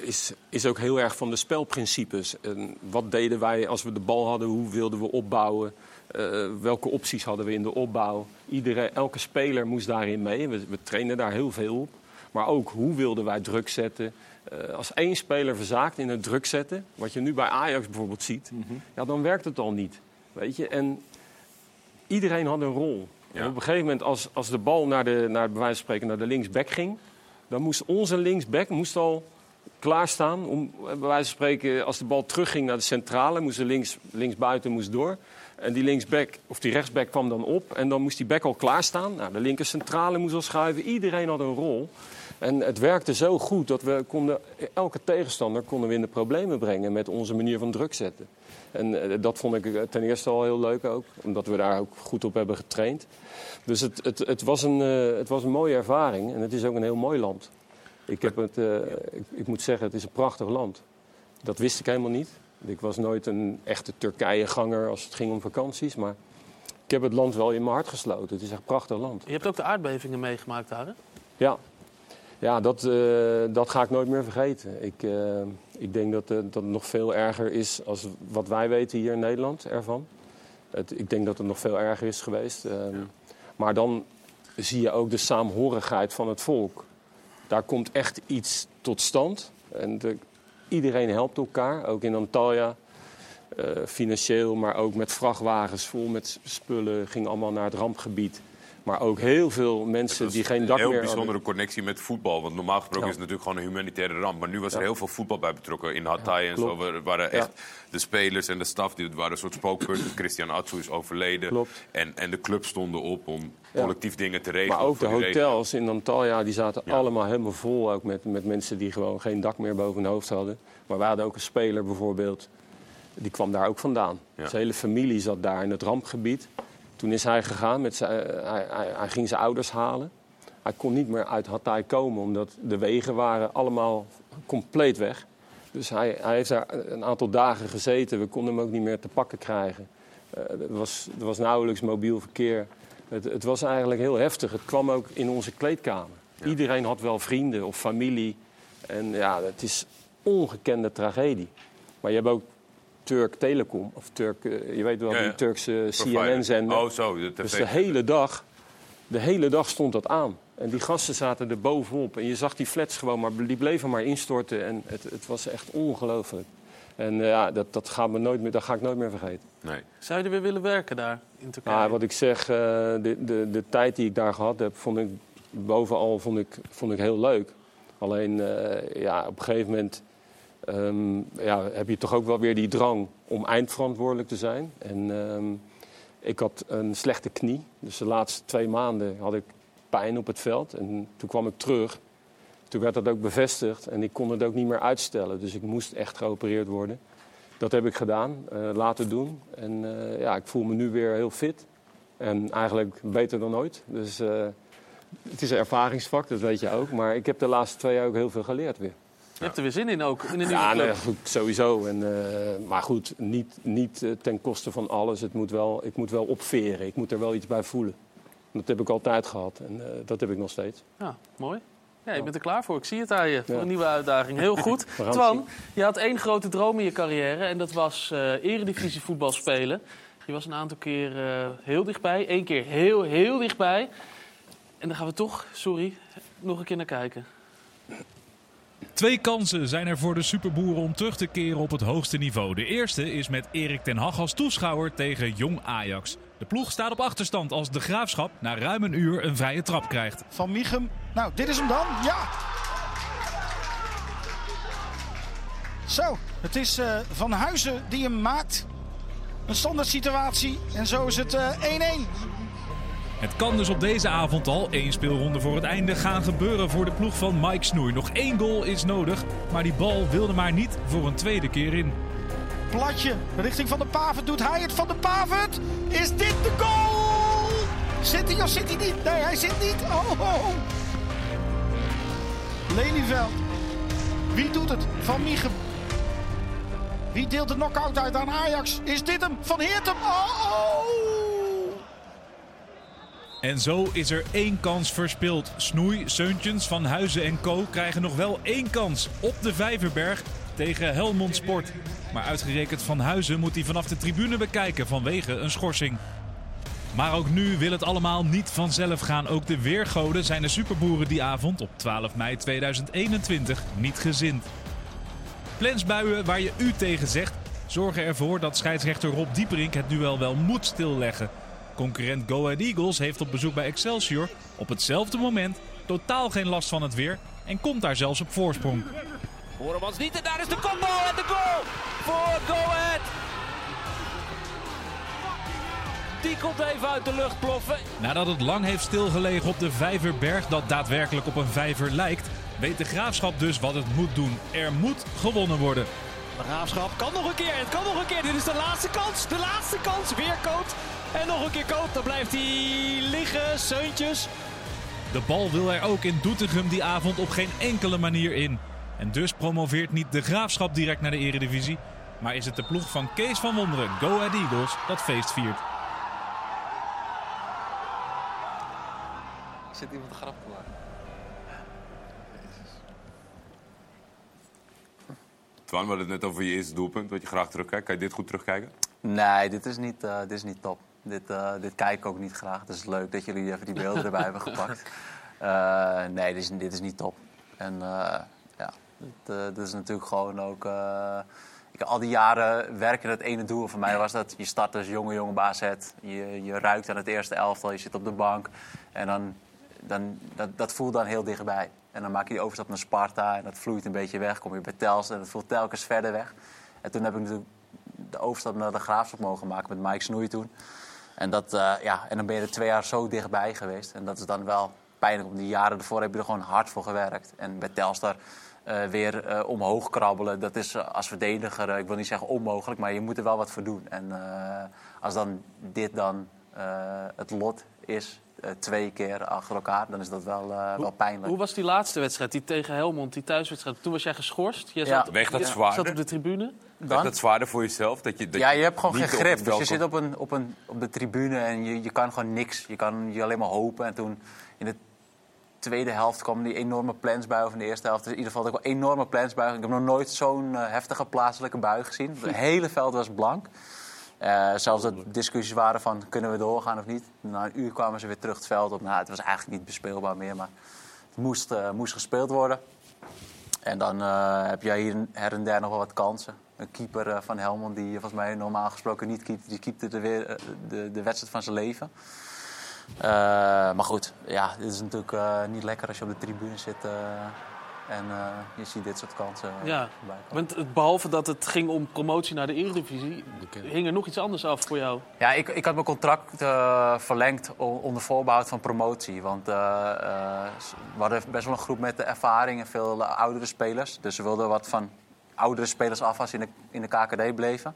is, is ook heel erg van de spelprincipes. En wat deden wij als we de bal hadden? Hoe wilden we opbouwen? Eh, welke opties hadden we in de opbouw? Iedereen, elke speler moest daarin mee. We, we trainen daar heel veel op. Maar ook hoe wilden wij druk zetten? Eh, als één speler verzaakt in het druk zetten, wat je nu bij Ajax bijvoorbeeld ziet, ja, dan werkt het al niet. Weet je? En iedereen had een rol. En op een gegeven moment, als, als de bal naar de, naar, bij wijze van spreken naar de linksback ging, dan moest onze linksback moest al klaarstaan. Om, eh, bij wijze van spreken, als de bal terugging naar de centrale, moest de links, linksbuiten moest door. En die linksback, of die rechtsback kwam dan op. En dan moest die back al klaarstaan. Nou, de linker centrale moest al schuiven. Iedereen had een rol. En het werkte zo goed dat we konden, elke tegenstander konden we in de problemen brengen met onze manier van druk zetten. En eh, dat vond ik eh, ten eerste al heel leuk ook, omdat we daar ook goed op hebben getraind. Dus het, het, het, was, een, eh, het was een mooie ervaring en het is ook een heel mooi land. Ik, heb het, ik, ik moet zeggen, het is een prachtig land. Dat wist ik helemaal niet. Ik was nooit een echte Turkije-ganger als het ging om vakanties, maar ik heb het land wel in mijn hart gesloten. Het is echt een prachtig land. Je hebt ook de aardbevingen meegemaakt daar, hè? Ja, ja dat, eh, dat ga ik nooit meer vergeten. Ik, eh, ik denk dat, eh, dat het nog veel erger is als wat wij weten hier in Nederland ervan. Het, ik denk dat het nog veel erger is geweest. Maar dan zie je ook de saamhorigheid van het volk. Daar komt echt iets tot stand. En de- iedereen helpt elkaar, ook in Antalya. Financieel, maar ook met vrachtwagens vol met spullen. Ging allemaal naar het rampgebied. Maar ook heel veel mensen die geen dak Een heel meer bijzondere hadden. connectie met voetbal. Want normaal gesproken Ja. is het natuurlijk gewoon een humanitaire ramp. Maar nu was er Ja. heel veel voetbal bij betrokken. In Hatay en zo klopt. waren- echt de spelers en de staf. Die waren een soort spookpunten. Christian Atsu is overleden. Klopt. En, en de club stonden op om collectief dingen te regelen. Maar ook de hotels in Antalya die zaten allemaal helemaal vol. Ook met, met mensen die gewoon geen dak meer boven hun hoofd hadden. Maar we hadden ook een speler bijvoorbeeld. Die kwam daar ook vandaan. Zijn hele familie zat daar in het rampgebied. Toen is hij gegaan. Met zijn, eh, hij, hij, hij ging zijn ouders halen. Hij kon niet meer uit Hatay komen. Omdat de wegen waren allemaal compleet weg. Dus hij, hij heeft daar een aantal dagen gezeten. We konden hem ook niet meer te pakken krijgen. Eh, er, was, er was nauwelijks mobiel verkeer. Het, het was eigenlijk heel heftig. Het kwam ook in onze kleedkamer. Iedereen had wel vrienden of familie. En ja, het is ongekende tragedie. Maar je hebt ook Turk Telecom, of Turk, eh, je weet wel, Ja, die Turkse. CNN-zender. Oh, zo, de tv. Dus de hele dag, de hele dag stond dat aan. En die gasten zaten er bovenop. En je zag die flats gewoon, maar die bleven maar instorten. En het, het was echt ongelooflijk. En eh, ja, dat, dat, gaat me nooit meer, dat ga ik nooit meer vergeten. Nee. Zou je er weer willen werken daar in Turkije? Nou, wat ik zeg, eh, de, de, de tijd die ik daar gehad heb, vond ik bovenal vond ik, vond ik heel leuk. Alleen, eh, ja, op een gegeven moment ehm, ja, heb je toch ook wel weer die drang om eindverantwoordelijk te zijn. En ehm, ik had een slechte knie. Dus de laatste twee maanden had ik pijn op het veld. En toen kwam ik terug. Toen werd dat ook bevestigd en ik kon het ook niet meer uitstellen. Dus ik moest echt geopereerd worden. Dat heb ik gedaan, eh, laten doen. En eh, ja, ik voel me nu weer heel fit. En eigenlijk beter dan ooit. Dus eh, het is een ervaringsvak, dat weet je ook. Maar ik heb de laatste twee jaar ook heel veel geleerd weer. Je hebt er weer zin in ook, in de nieuwe Ja, club. nee, goed, sowieso. En, eh, maar goed, niet, niet eh, ten koste van alles. Het moet wel, ik moet wel opveren. Ik moet er wel iets bij voelen. Dat heb ik altijd gehad en eh, dat heb ik nog steeds. Ja, mooi. Ja, je bent er klaar voor. Ik zie het aan je. Voor Ja. een nieuwe uitdaging. Heel goed. Twan, je had één grote droom in je carrière. En dat was eredivisie voetbal spelen. Je was een aantal keer heel dichtbij. Eén keer heel, heel dichtbij. En daar gaan we toch, sorry, nog een keer naar kijken. Twee kansen zijn er voor de superboeren om terug te keren op het hoogste niveau. De eerste is met Erik ten Hag als toeschouwer tegen Jong Ajax. De ploeg staat op achterstand als de Graafschap na ruim een uur een vrije trap krijgt. Van Michem. Nou, dit is hem dan. Ja. Zo, het is eh, Van Huizen die hem maakt. Een standaard situatie. En zo is het eh, 1-1. Het kan dus op deze avond al, één speelronde voor het einde, gaan gebeuren voor de ploeg van Mike Snoei. Nog één goal is nodig, maar die bal wilde maar niet voor een tweede keer in. Platje richting Van de Pavert. Doet hij het Van de Pavert? Is dit de goal? Zit hij of zit hij niet? Nee, hij zit niet. Oh, oh, oh. Lelyveld. Wie doet het? Van Michem. Wie deelt de knockout uit aan Ajax? Is dit hem? Van Heertem. Oh, oh. En zo is er één kans verspeeld. Snoei, Seuntjens, Van Huizen en Co. krijgen nog wel één kans op de Vijverberg tegen Helmond Sport. Maar uitgerekend Van Huizen moet hij vanaf de tribune bekijken vanwege een schorsing. Maar ook nu wil het allemaal niet vanzelf gaan. Ook de weergoden zijn de superboeren die avond op 12 mei 2021 niet gezind. Plensbuien waar je u tegen zegt, zorgen ervoor dat scheidsrechter Rob Dieperink het duel wel moet stilleggen. Concurrent Go Ahead Eagles heeft op bezoek bij Excelsior op hetzelfde moment totaal geen last van het weer en komt daar zelfs op voorsprong. Boremans niet en daar is de kopbal en de goal voor Go Ahead. Die komt even uit de lucht ploffen. Nadat het lang heeft stilgelegen op de Vijverberg, dat daadwerkelijk op een vijver lijkt, weet de graafschap dus wat het moet doen. Er moet gewonnen worden. De Graafschap kan nog een keer, het kan nog een keer. Dit is de laatste kans, de laatste kans. Weer Koot en nog een keer Koot. Dan blijft hij liggen, Seuntjes. De bal wil er ook in Doetinchem die avond op geen enkele manier in. En dus promoveert niet de graafschap direct naar de eredivisie, maar is het de ploeg van Kees van Wonderen, Go Ahead Eagles, dat feest viert. Zit iemand een grap te maken? Twan, we hadden het net over je eerste doelpunt, wat je graag terugkijkt. Kan je dit goed terugkijken? Nee, dit is niet, eh, dit is niet top. Dit, eh, dit kijk ik ook niet graag. Het is leuk dat jullie even die beelden erbij hebben gepakt. Eh, nee, dit is, dit is niet top. En eh, ja, dit, dit is natuurlijk gewoon ook... ik, al die jaren werken het ene doel. Voor mij was dat je start als jonge jonge baas het. Je, je ruikt aan het eerste elftal, je zit op de bank. En dan, dan, dat, dat voelt dan heel dichtbij. En dan maak je die overstap naar Sparta en dat vloeit een beetje weg. Kom je bij Tels en dat voelt telkens verder weg. En toen heb ik natuurlijk de overstap naar de Graafschap mogen maken met Mike Snoei toen. En, dat, eh, ja, en dan ben je er twee jaar zo dichtbij geweest. En dat is dan wel pijnlijk. Om die jaren ervoor heb je er gewoon hard voor gewerkt. En bij Telstar eh, weer eh, omhoog krabbelen. Dat is als verdediger, ik wil niet zeggen onmogelijk, maar je moet er wel wat voor doen. En als dan dit dan het lot is, twee keer achter elkaar, dan is dat wel, eh, wel pijnlijk. Hoe was die laatste wedstrijd, die tegen Helmond, die thuiswedstrijd? Toen was jij geschorst. Jij Ja. zat, Weegt dat je zwaarder? zat op de tribune. Weegt dat zwaarder voor jezelf? Dat je, dat ja, je hebt gewoon geen grip. Dus je zit op, een, op, een, op de tribune en je, je kan gewoon niks. Je kan je alleen maar hopen. En toen in de tweede helft kwam die enorme plensbui. Of in de eerste helft in ieder geval ook wel enorme plensbui. Ik heb nog nooit zo'n eh, heftige plaatselijke bui gezien. Het hele veld was blank. Eh, zelfs dat discussies waren van kunnen we doorgaan of niet. Na een uur kwamen ze weer terug het veld op. Nou, het was eigenlijk niet bespeelbaar meer, maar het moest, eh, moest gespeeld worden. En dan eh, heb jij hier her en der nog wel wat kansen. Een keeper van Helmond die volgens mij normaal gesproken niet keept. Die keepte de, weer, de, de wedstrijd van zijn leven. Maar goed, ja, dit is natuurlijk niet lekker als je op de tribune zit. En eh, je ziet dit soort kansen eh, Ja, voorbij komen. want het- behalve dat het ging om promotie naar de Eredivisie, hing er nog iets anders af voor jou. Ja, ik, ik had mijn contract eh, verlengd onder voorbehoud van promotie. Want eh, eh, we hadden best wel een groep met de ervaring en veel oudere spelers. Dus we wilden wat van oudere spelers af als ze in de, in de KKD bleven.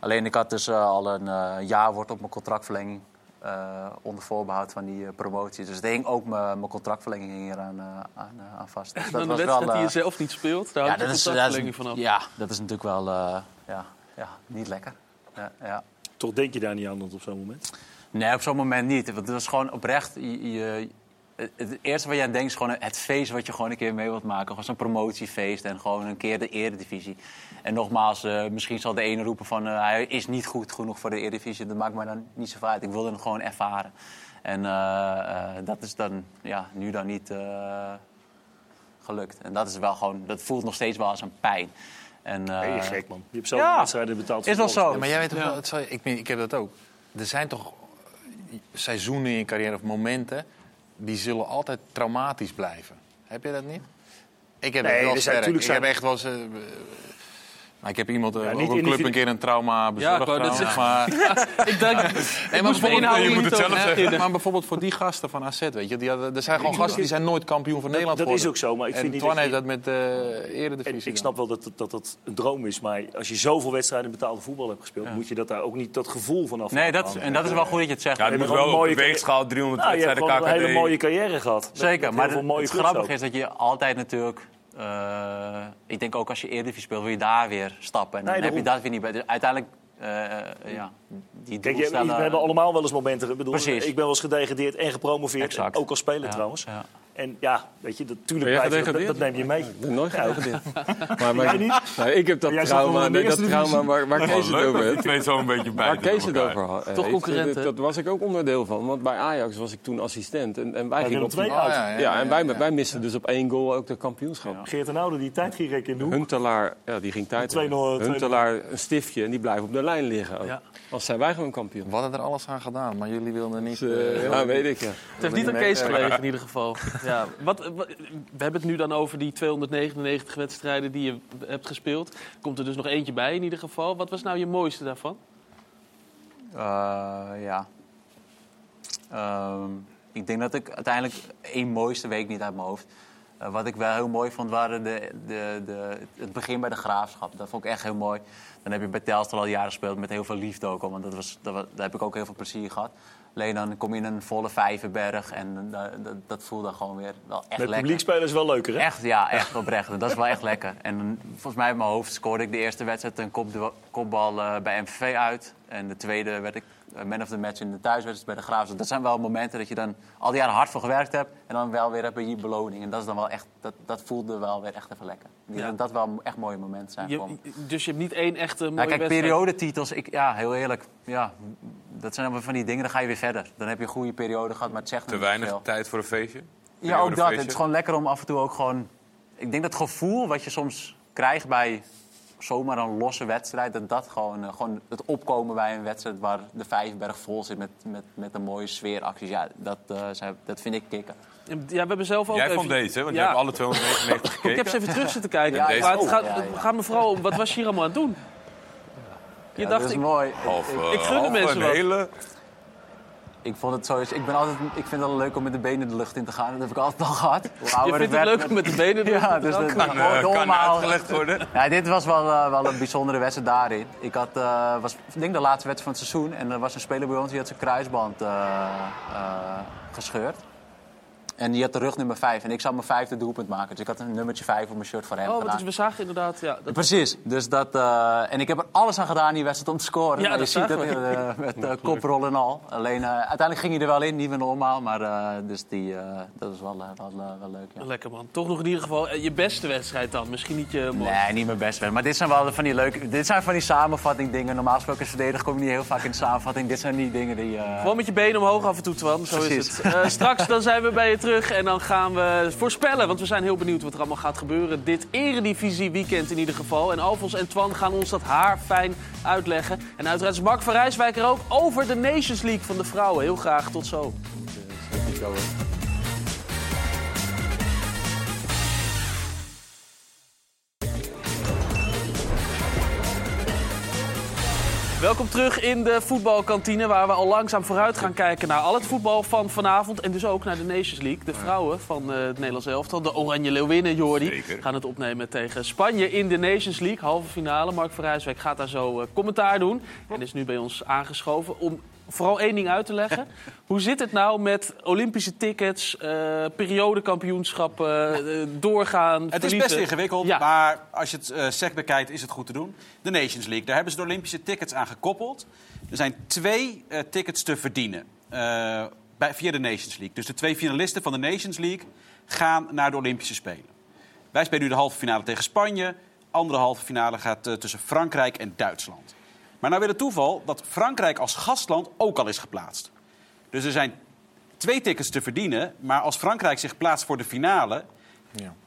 Alleen ik had dus al een eh jaarwoord op mijn contractverlenging. Eh, onder voorbehoud van die eh, promotie. Dus het hing ook mijn mijn contractverlenging hing er aan, eh, aan, eh, aan vast. Dus dan de wedstrijd die je zelf niet speelt, daar je dat is, contractverlenging dat is- vanaf. Ja, dat is natuurlijk wel eh, ja, ja, niet lekker. Ja, ja. Toch denk je daar niet aan op zo'n moment? Nee, op zo'n moment niet. Want het was gewoon oprecht. Je, je- het, het eerste wat je aan denkt is gewoon het feest wat je gewoon een keer mee wilt maken. Gewoon zo'n promotiefeest en gewoon een keer de eredivisie. En nogmaals, eh, misschien zal de ene roepen van eh, hij is niet goed genoeg voor de eredivisie. Dat maakt mij dan niet zo uit. Ik wilde het gewoon ervaren. En eh, eh, dat is dan ja, nu dan niet eh, gelukt. En dat is wel gewoon, dat voelt nog steeds wel als een pijn. En, Ben je eh, gek, man. Je hebt zelf ja, wedstrijden betaald. Is wel zo. Ja, maar jij weet toch wel, het zal- ik, ben- ik heb dat ook. Er zijn toch seizoenen in je carrière of momenten die zullen altijd traumatisch blijven. Heb je dat niet? Ik heb Nee, het wel sterk. heb echt wel eens... ik heb iemand, eh, Ja, een club een keer een trauma bezorgd. ik wou maar... ik denk, Nee, ik maar bijvoorbeeld- je moet het zelf zeggen. Maar bijvoorbeeld voor die gasten van AZ, weet je, die hadden, er zijn gewoon gasten die zijn nooit kampioen van Nederland dat is geworden. ook zo, maar ik en vind niet Twan dat heeft dat met de En eredivisie. ik snap wel dat, dat dat een droom is, maar als je zoveel wedstrijden in betaalde voetbal hebt gespeeld, moet je dat daar ook niet dat gevoel van af. Nee, dat, en dat is wel goed dat je het zegt. Ja, Je moet hebt wel op weegschaal 300 Nou, je hebt wedstrijden een KKD. hele mooie carrière gehad. Zeker, maar het, grappige is dat je altijd natuurlijk... eh, ik denk ook als je Eredivisie speelt, wil je daar weer stappen. En dan Nee, heb je dat weer niet bij. Dus uiteindelijk, eh, ja, die Kijk, je, doelstellen... we hebben allemaal wel eens momenten. Ik, bedoel, Precies. ik ben wel eens gedegradeerd en gepromoveerd. Exact. Ook als speler Ja, trouwens. ja. En ja, weet je, dat, tuurlijk je, dat, dat neem je mee. Ik ben nooit Ja, gedegradeerd. Maar, maar, niet? Ik heb dat Jij trauma, nee, dat trauma waar, waar Kees het over heeft. twee zo een beetje bij Waar Kees het over ha- Toch heeft, concurrenten? Dat, dat was ik ook onderdeel van. Want bij Ajax was ik toen assistent. En, en wij Bij gingen op Oh, uit. ja, ja, en wij, wij misten dus op één goal ook de kampioenschap. Geert en Oude, die tijd ging rekken in de hoek. Huntelaar, ja, die ging tijd. 2-0, 2-0. Huntelaar een stiftje en die blijft op de lijn liggen. ook. Ja. Als zijn wij gewoon kampioen. We hadden er alles aan gedaan, maar jullie wilden niet... Dus, eh, eh, ja, weet ik. Ja. Het heeft niet aan Kees gelegen in ieder geval. Ja, wat, we hebben het nu dan over die 299 wedstrijden die je hebt gespeeld. Komt er dus nog eentje bij in ieder geval. Wat was nou je mooiste daarvan? Eh, ja. Ehm, ik denk dat ik uiteindelijk één mooiste week niet uit mijn hoofd. Eh, wat ik wel heel mooi vond, waren de, de, de, het begin bij de graafschap. Dat vond ik echt heel mooi. Dan heb je bij Telstar al jaren gespeeld met heel veel liefde ook. Want dat was, dat daar heb ik ook heel veel plezier gehad. Alleen dan kom je in een volle vijverberg en dat, dat, dat voelde gewoon weer wel echt Met lekker. publiekspelers is wel leuker, hè? Echt, ja, echt oprecht. Dat is wel echt lekker. En dan, volgens mij in mijn hoofd scoorde ik de eerste wedstrijd een kopdu- kopbal eh, bij MVV uit. En de tweede werd ik eh, man of the match in de thuiswedstrijd bij de Graafs. Dat zijn wel momenten dat je dan al die jaren hard voor gewerkt hebt. En dan wel weer heb je je beloning. En dat, is dan wel echt, dat, dat voelde wel weer echt even lekker. Ik denk Ja. Dat dat wel echt mooie momenten zijn. Je, dus je hebt niet één echte mooie Ja, kijk, periodetitels, ik, ja, heel eerlijk. Ja, dat zijn dan van die dingen, dan ga je weer verder. Dan heb je een goede periode gehad, maar het zegt Te weinig veel. tijd voor een feestje? Ja, ook dat. Het is gewoon lekker om af en toe ook gewoon... Ik denk dat het gevoel wat je soms krijgt bij zomaar een losse wedstrijd... dat dat gewoon, eh, gewoon het opkomen bij een wedstrijd... waar de Vijverberg vol zit met, met, met een mooie sfeeracties... Ja, dat, eh, dat vind ik kicken. Ja, we hebben zelf ook Jij even... vond deze? Want Ja. jij hebt alle 299 gekeken. Ik heb ze even terug zitten kijken. Ja, maar het ook. gaat, Ja, ja. het gaat me vooral om, wat was je hier allemaal aan het doen? Je Ja, dacht, dat is ik, mooi. Of, eh, Ik gun de of mensen een wat. hele... Ik vond het sowieso... Ik, ben altijd, ik vind het wel leuk om met de benen de lucht in te gaan. Dat heb ik altijd al gehad. Hoe je vindt het werd leuk om met de benen te Ja, doen? dus dat, Kan, eh, gewoon kan normaal. uitgelegd worden. Ja, dit was wel, eh, wel een bijzondere wedstrijd daarin. Ik had, eh, was, ik denk de laatste wedstrijd van het seizoen. En er was een speler bij ons die had zijn kruisband eh, eh, gescheurd. En die had de rug nummer 5. En ik zou mijn vijfde doelpunt maken. Dus ik had een nummertje 5 op mijn shirt voor hem Oh, gedaan. is, we zagen inderdaad... Ja, dat, Precies. Dus dat, eh, en ik heb er alles aan gedaan in die wedstrijd om te scoren. Ja, Nou, dat je ziet dat we. eh, met uh, koprol en al. Alleen eh, uiteindelijk ging hij er wel in, niet meer normaal. Maar eh, dus die, eh, dat was wel, eh, wel, eh, wel leuk. Ja. Lekker man. Toch nog in ieder geval eh, je beste wedstrijd dan. Misschien niet je mooiste. Nee, niet mijn best wedstrijd. Maar dit zijn wel van die leuke. Dit zijn van die samenvatting dingen. Normaal gesproken als verdediger kom je niet heel vaak in de samenvatting. Dit zijn die dingen die. eh, Gewoon met je benen omhoog af en toe, Twan. Zo is het. Eh, straks dan zijn we bij je terug en dan gaan we voorspellen. Want we zijn heel benieuwd wat er allemaal gaat gebeuren. Dit eredivisie weekend in ieder geval. En Alfons en Twan gaan ons dat haar fijn uitleggen. En uiteraard is Mark van Rijswijk er ook over de Nations League van de vrouwen. Heel graag, tot zo. Welkom terug in de voetbalkantine, waar we al langzaam vooruit gaan kijken naar al het voetbal van vanavond. En dus ook naar de Nations League. De vrouwen van eh, het Nederlands elftal, de Oranje Leeuwinnen, Jordi, Zeker. gaan het opnemen tegen Spanje in de Nations League. Halve finale. Mark van Rijswijk gaat daar zo eh, commentaar doen. En is nu bij ons aangeschoven om vooral één ding uit te leggen. Hoe zit het nou met Olympische tickets, eh periodekampioenschappen, eh, doorgaan, Het is best ingewikkeld, Ja. maar als je het eh sec bekijkt, is het goed te doen. De Nations League, daar hebben ze de Olympische tickets aan gekoppeld. Er zijn twee tickets te verdienen bij, via de Nations League. Dus de twee finalisten van de Nations League gaan naar de Olympische Spelen. Wij spelen nu de halve finale tegen Spanje. Andere halve finale gaat tussen Frankrijk en Duitsland. Maar nou weer het toeval dat Frankrijk als gastland ook al is geplaatst. Dus er zijn twee tickets te verdienen. Maar als Frankrijk zich plaatst voor de finale,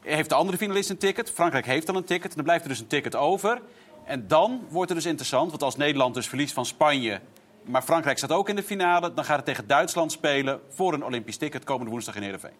heeft de andere finalist een ticket. Frankrijk heeft al een ticket. En dan blijft er dus een ticket over. En dan wordt het dus interessant. Want als Nederland dus verliest van Spanje. Maar Frankrijk staat ook in de finale. Dan gaat het tegen Duitsland spelen voor een Olympisch ticket komende woensdag in Heerenveen.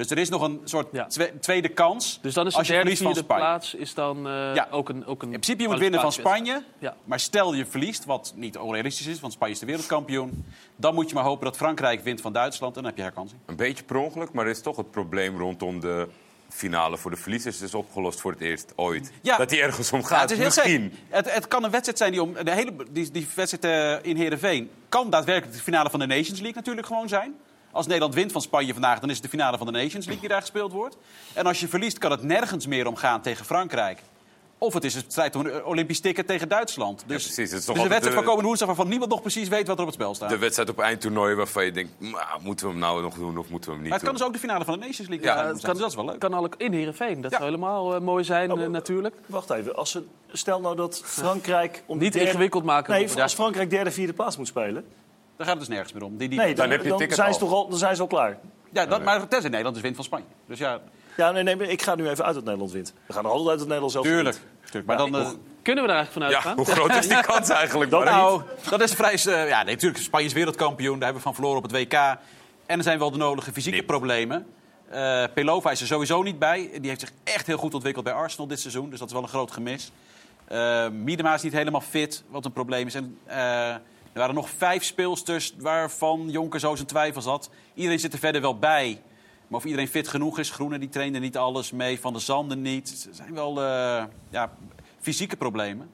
Dus er is nog een soort twe- tweede kans. Dus dan is de als je derde, verliest van vierde Spanje. plaats is dan eh, Ja. ook een, ook een... In principe je moet winnen van Spanje. Ja. Maar stel je verliest, wat niet onrealistisch is, want Spanje is de wereldkampioen. Dan moet je maar hopen dat Frankrijk wint van Duitsland en dan heb je herkansing. Een beetje per ongeluk, maar er is toch het probleem rondom de finale voor de verliezers is opgelost voor het eerst ooit. Dat die ergens om gaat. Ja, het is heel Misschien. Het, het kan een wedstrijd zijn die om. De hele, die, die wedstrijd eh, in Heerenveen kan daadwerkelijk de finale van de Nations League natuurlijk gewoon zijn. Als Nederland wint van Spanje vandaag, dan is het de finale van de Nations League die daar gespeeld wordt. En als je verliest, kan het nergens meer om gaan tegen Frankrijk. Of het is een strijd om een Olympisch ticket tegen Duitsland. Dus, precies. Het is dus toch een wedstrijd van de- komende woensdag waarvan niemand nog precies weet wat er op het spel staat. De wedstrijd op eindtoernooi waarvan je denkt, "Maar, moeten we hem nou nog doen of moeten we hem niet maar het kan dus ook de finale van de Nations League Ja, zijn. het Dus kan- dat is wel leuk. Kan al in Heerenveen. Dat zou helemaal eh, mooi zijn eh, natuurlijk. Wacht even, als ze, stel nou dat Frankrijk... Om Niet derde- ingewikkeld maken. Nee, als Frankrijk derde, vierde plaats moet spelen... Dan gaat het dus nergens meer om. Die, die, Nee, dan, dan zijn, ze toch al, dan zijn ze al klaar. Ja, dat, maar tenzij Nederland dus wint van Spanje. Dus ja, Ja, nee, nee, maar ik ga nu even uit dat Nederland wint. We gaan er altijd uit dat Nederland zelf Tuurlijk, tuurlijk. Maar dan, eh, Kunnen we er eigenlijk vanuit gaan? hoe groot is die kans eigenlijk? Dat, nou, dat is vrij. eh, ja, nee, natuurlijk. Spanje is wereldkampioen. Daar hebben we van verloren op het WK. En er zijn wel de nodige fysieke problemen. Eh, Pelova is er sowieso niet bij. Die heeft zich echt heel goed ontwikkeld bij Arsenal dit seizoen. Dus dat is wel een groot gemis. Eh Miedema is niet helemaal fit, wat een probleem is. En, eh, er waren nog vijf speelsters waarvan Jonker zo zijn twijfels had. Iedereen zit er verder wel bij. Maar of iedereen fit genoeg is, Groene die trainde niet alles mee, Van der Zanden niet. Er zijn wel eh, ja, fysieke problemen.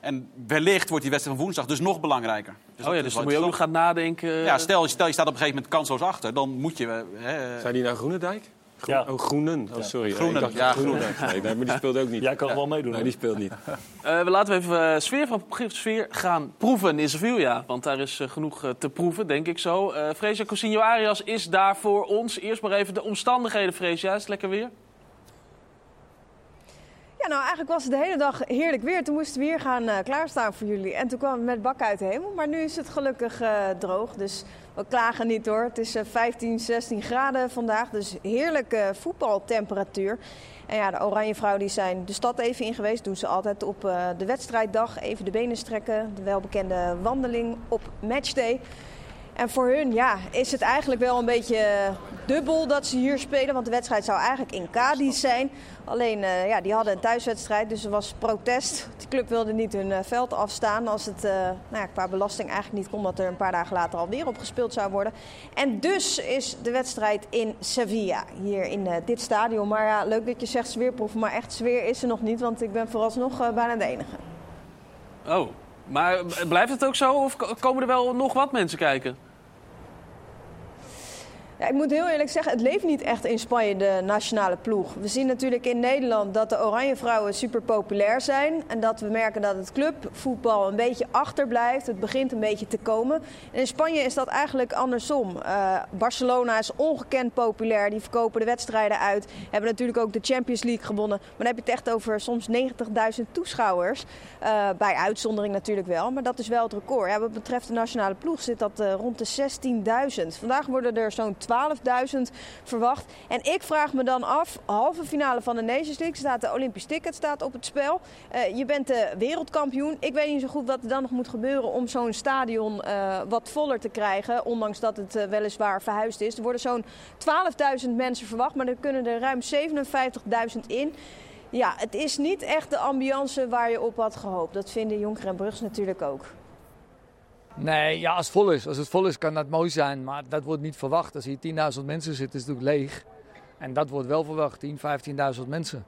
En wellicht wordt die wedstrijd van woensdag dus nog belangrijker. oh ja, dus dan moet je ook nog gaan nadenken. Ja, stel, stel je staat op een gegeven moment kansloos achter, dan moet je... eh, hè, Zijn die nou Groenendijk? Groen- Ja. Oh, Groenen. Oh, sorry. Groenen, Ik dacht ja, Groenendijk. Nee, nee, maar die speelt ook niet. Jij kan wel meedoen. Nee, die speelt niet. Eh, we laten we even eh, sfeer van sfeer gaan proeven in Sevilla. Want daar is eh, genoeg te proeven, denk ik zo. Eh Fresia Cousinho Arias is daar voor ons. Eerst maar even de omstandigheden, Fresia. Is het lekker weer? Ja, nou eigenlijk was het de hele dag heerlijk weer. Toen moesten we hier gaan klaarstaan voor jullie. En toen kwam het met bak uit de hemel. Maar nu is het gelukkig eh, droog. Dus we klagen niet hoor. Het is eh, 15, 16 graden vandaag. Dus heerlijke voetbaltemperatuur. En ja, de Oranje Vrouwen die zijn de stad even in geweest. Doen ze altijd op eh, de wedstrijddag. Even de benen strekken. De welbekende wandeling op matchday. En voor hun ja, is het eigenlijk wel een beetje dubbel dat ze hier spelen. Want de wedstrijd zou eigenlijk in Cadiz zijn. Alleen, eh, ja, die hadden een thuiswedstrijd, dus er was protest. De club wilde niet hun eh, veld afstaan als het eh, nou ja, qua belasting eigenlijk niet kon... dat er een paar dagen later alweer op gespeeld zou worden. En dus is de wedstrijd in Sevilla, hier in eh, dit stadion. Maar ja, leuk dat je zegt sfeerproeven, maar echt sfeer is er nog niet... want ik ben vooralsnog eh, bijna de enige. Oh, maar blijft het ook zo of ko- komen er wel nog wat mensen kijken? Ja, ik moet heel eerlijk zeggen, het leeft niet echt in Spanje, de nationale ploeg. We zien natuurlijk in Nederland dat de Oranje Vrouwen super populair zijn. En dat we merken dat het clubvoetbal een beetje achterblijft. Het begint een beetje te komen. En in Spanje is dat eigenlijk andersom. Eh, Barcelona is ongekend populair. Die verkopen de wedstrijden uit. Hebben natuurlijk ook de Champions League gewonnen. Maar dan heb je het echt over soms 90.000 toeschouwers. Eh, bij uitzondering natuurlijk wel. Maar dat is wel het record. Ja, wat betreft de nationale ploeg zit dat eh, rond de 16.000. Vandaag worden er zo'n 12.000 verwacht. En ik vraag me dan af, halve finale van de Nations League staat de Olympisch ticket staat op het spel. Eh, je bent de wereldkampioen. Ik weet niet zo goed wat er dan nog moet gebeuren om zo'n stadion eh, wat voller te krijgen. Ondanks dat het eh, weliswaar verhuisd is. Er worden zo'n 12.000 mensen verwacht, maar er kunnen er ruim 57.000 in. Ja, het is niet echt de ambiance waar je op had gehoopt. Dat vinden Jonker en Brugs natuurlijk ook. Nee, ja, als het vol is. Als het vol is kan dat mooi zijn, maar dat wordt niet verwacht. Als hier 10.000 mensen zitten, is het natuurlijk leeg. En dat wordt wel verwacht, 10.000, 15.000 mensen.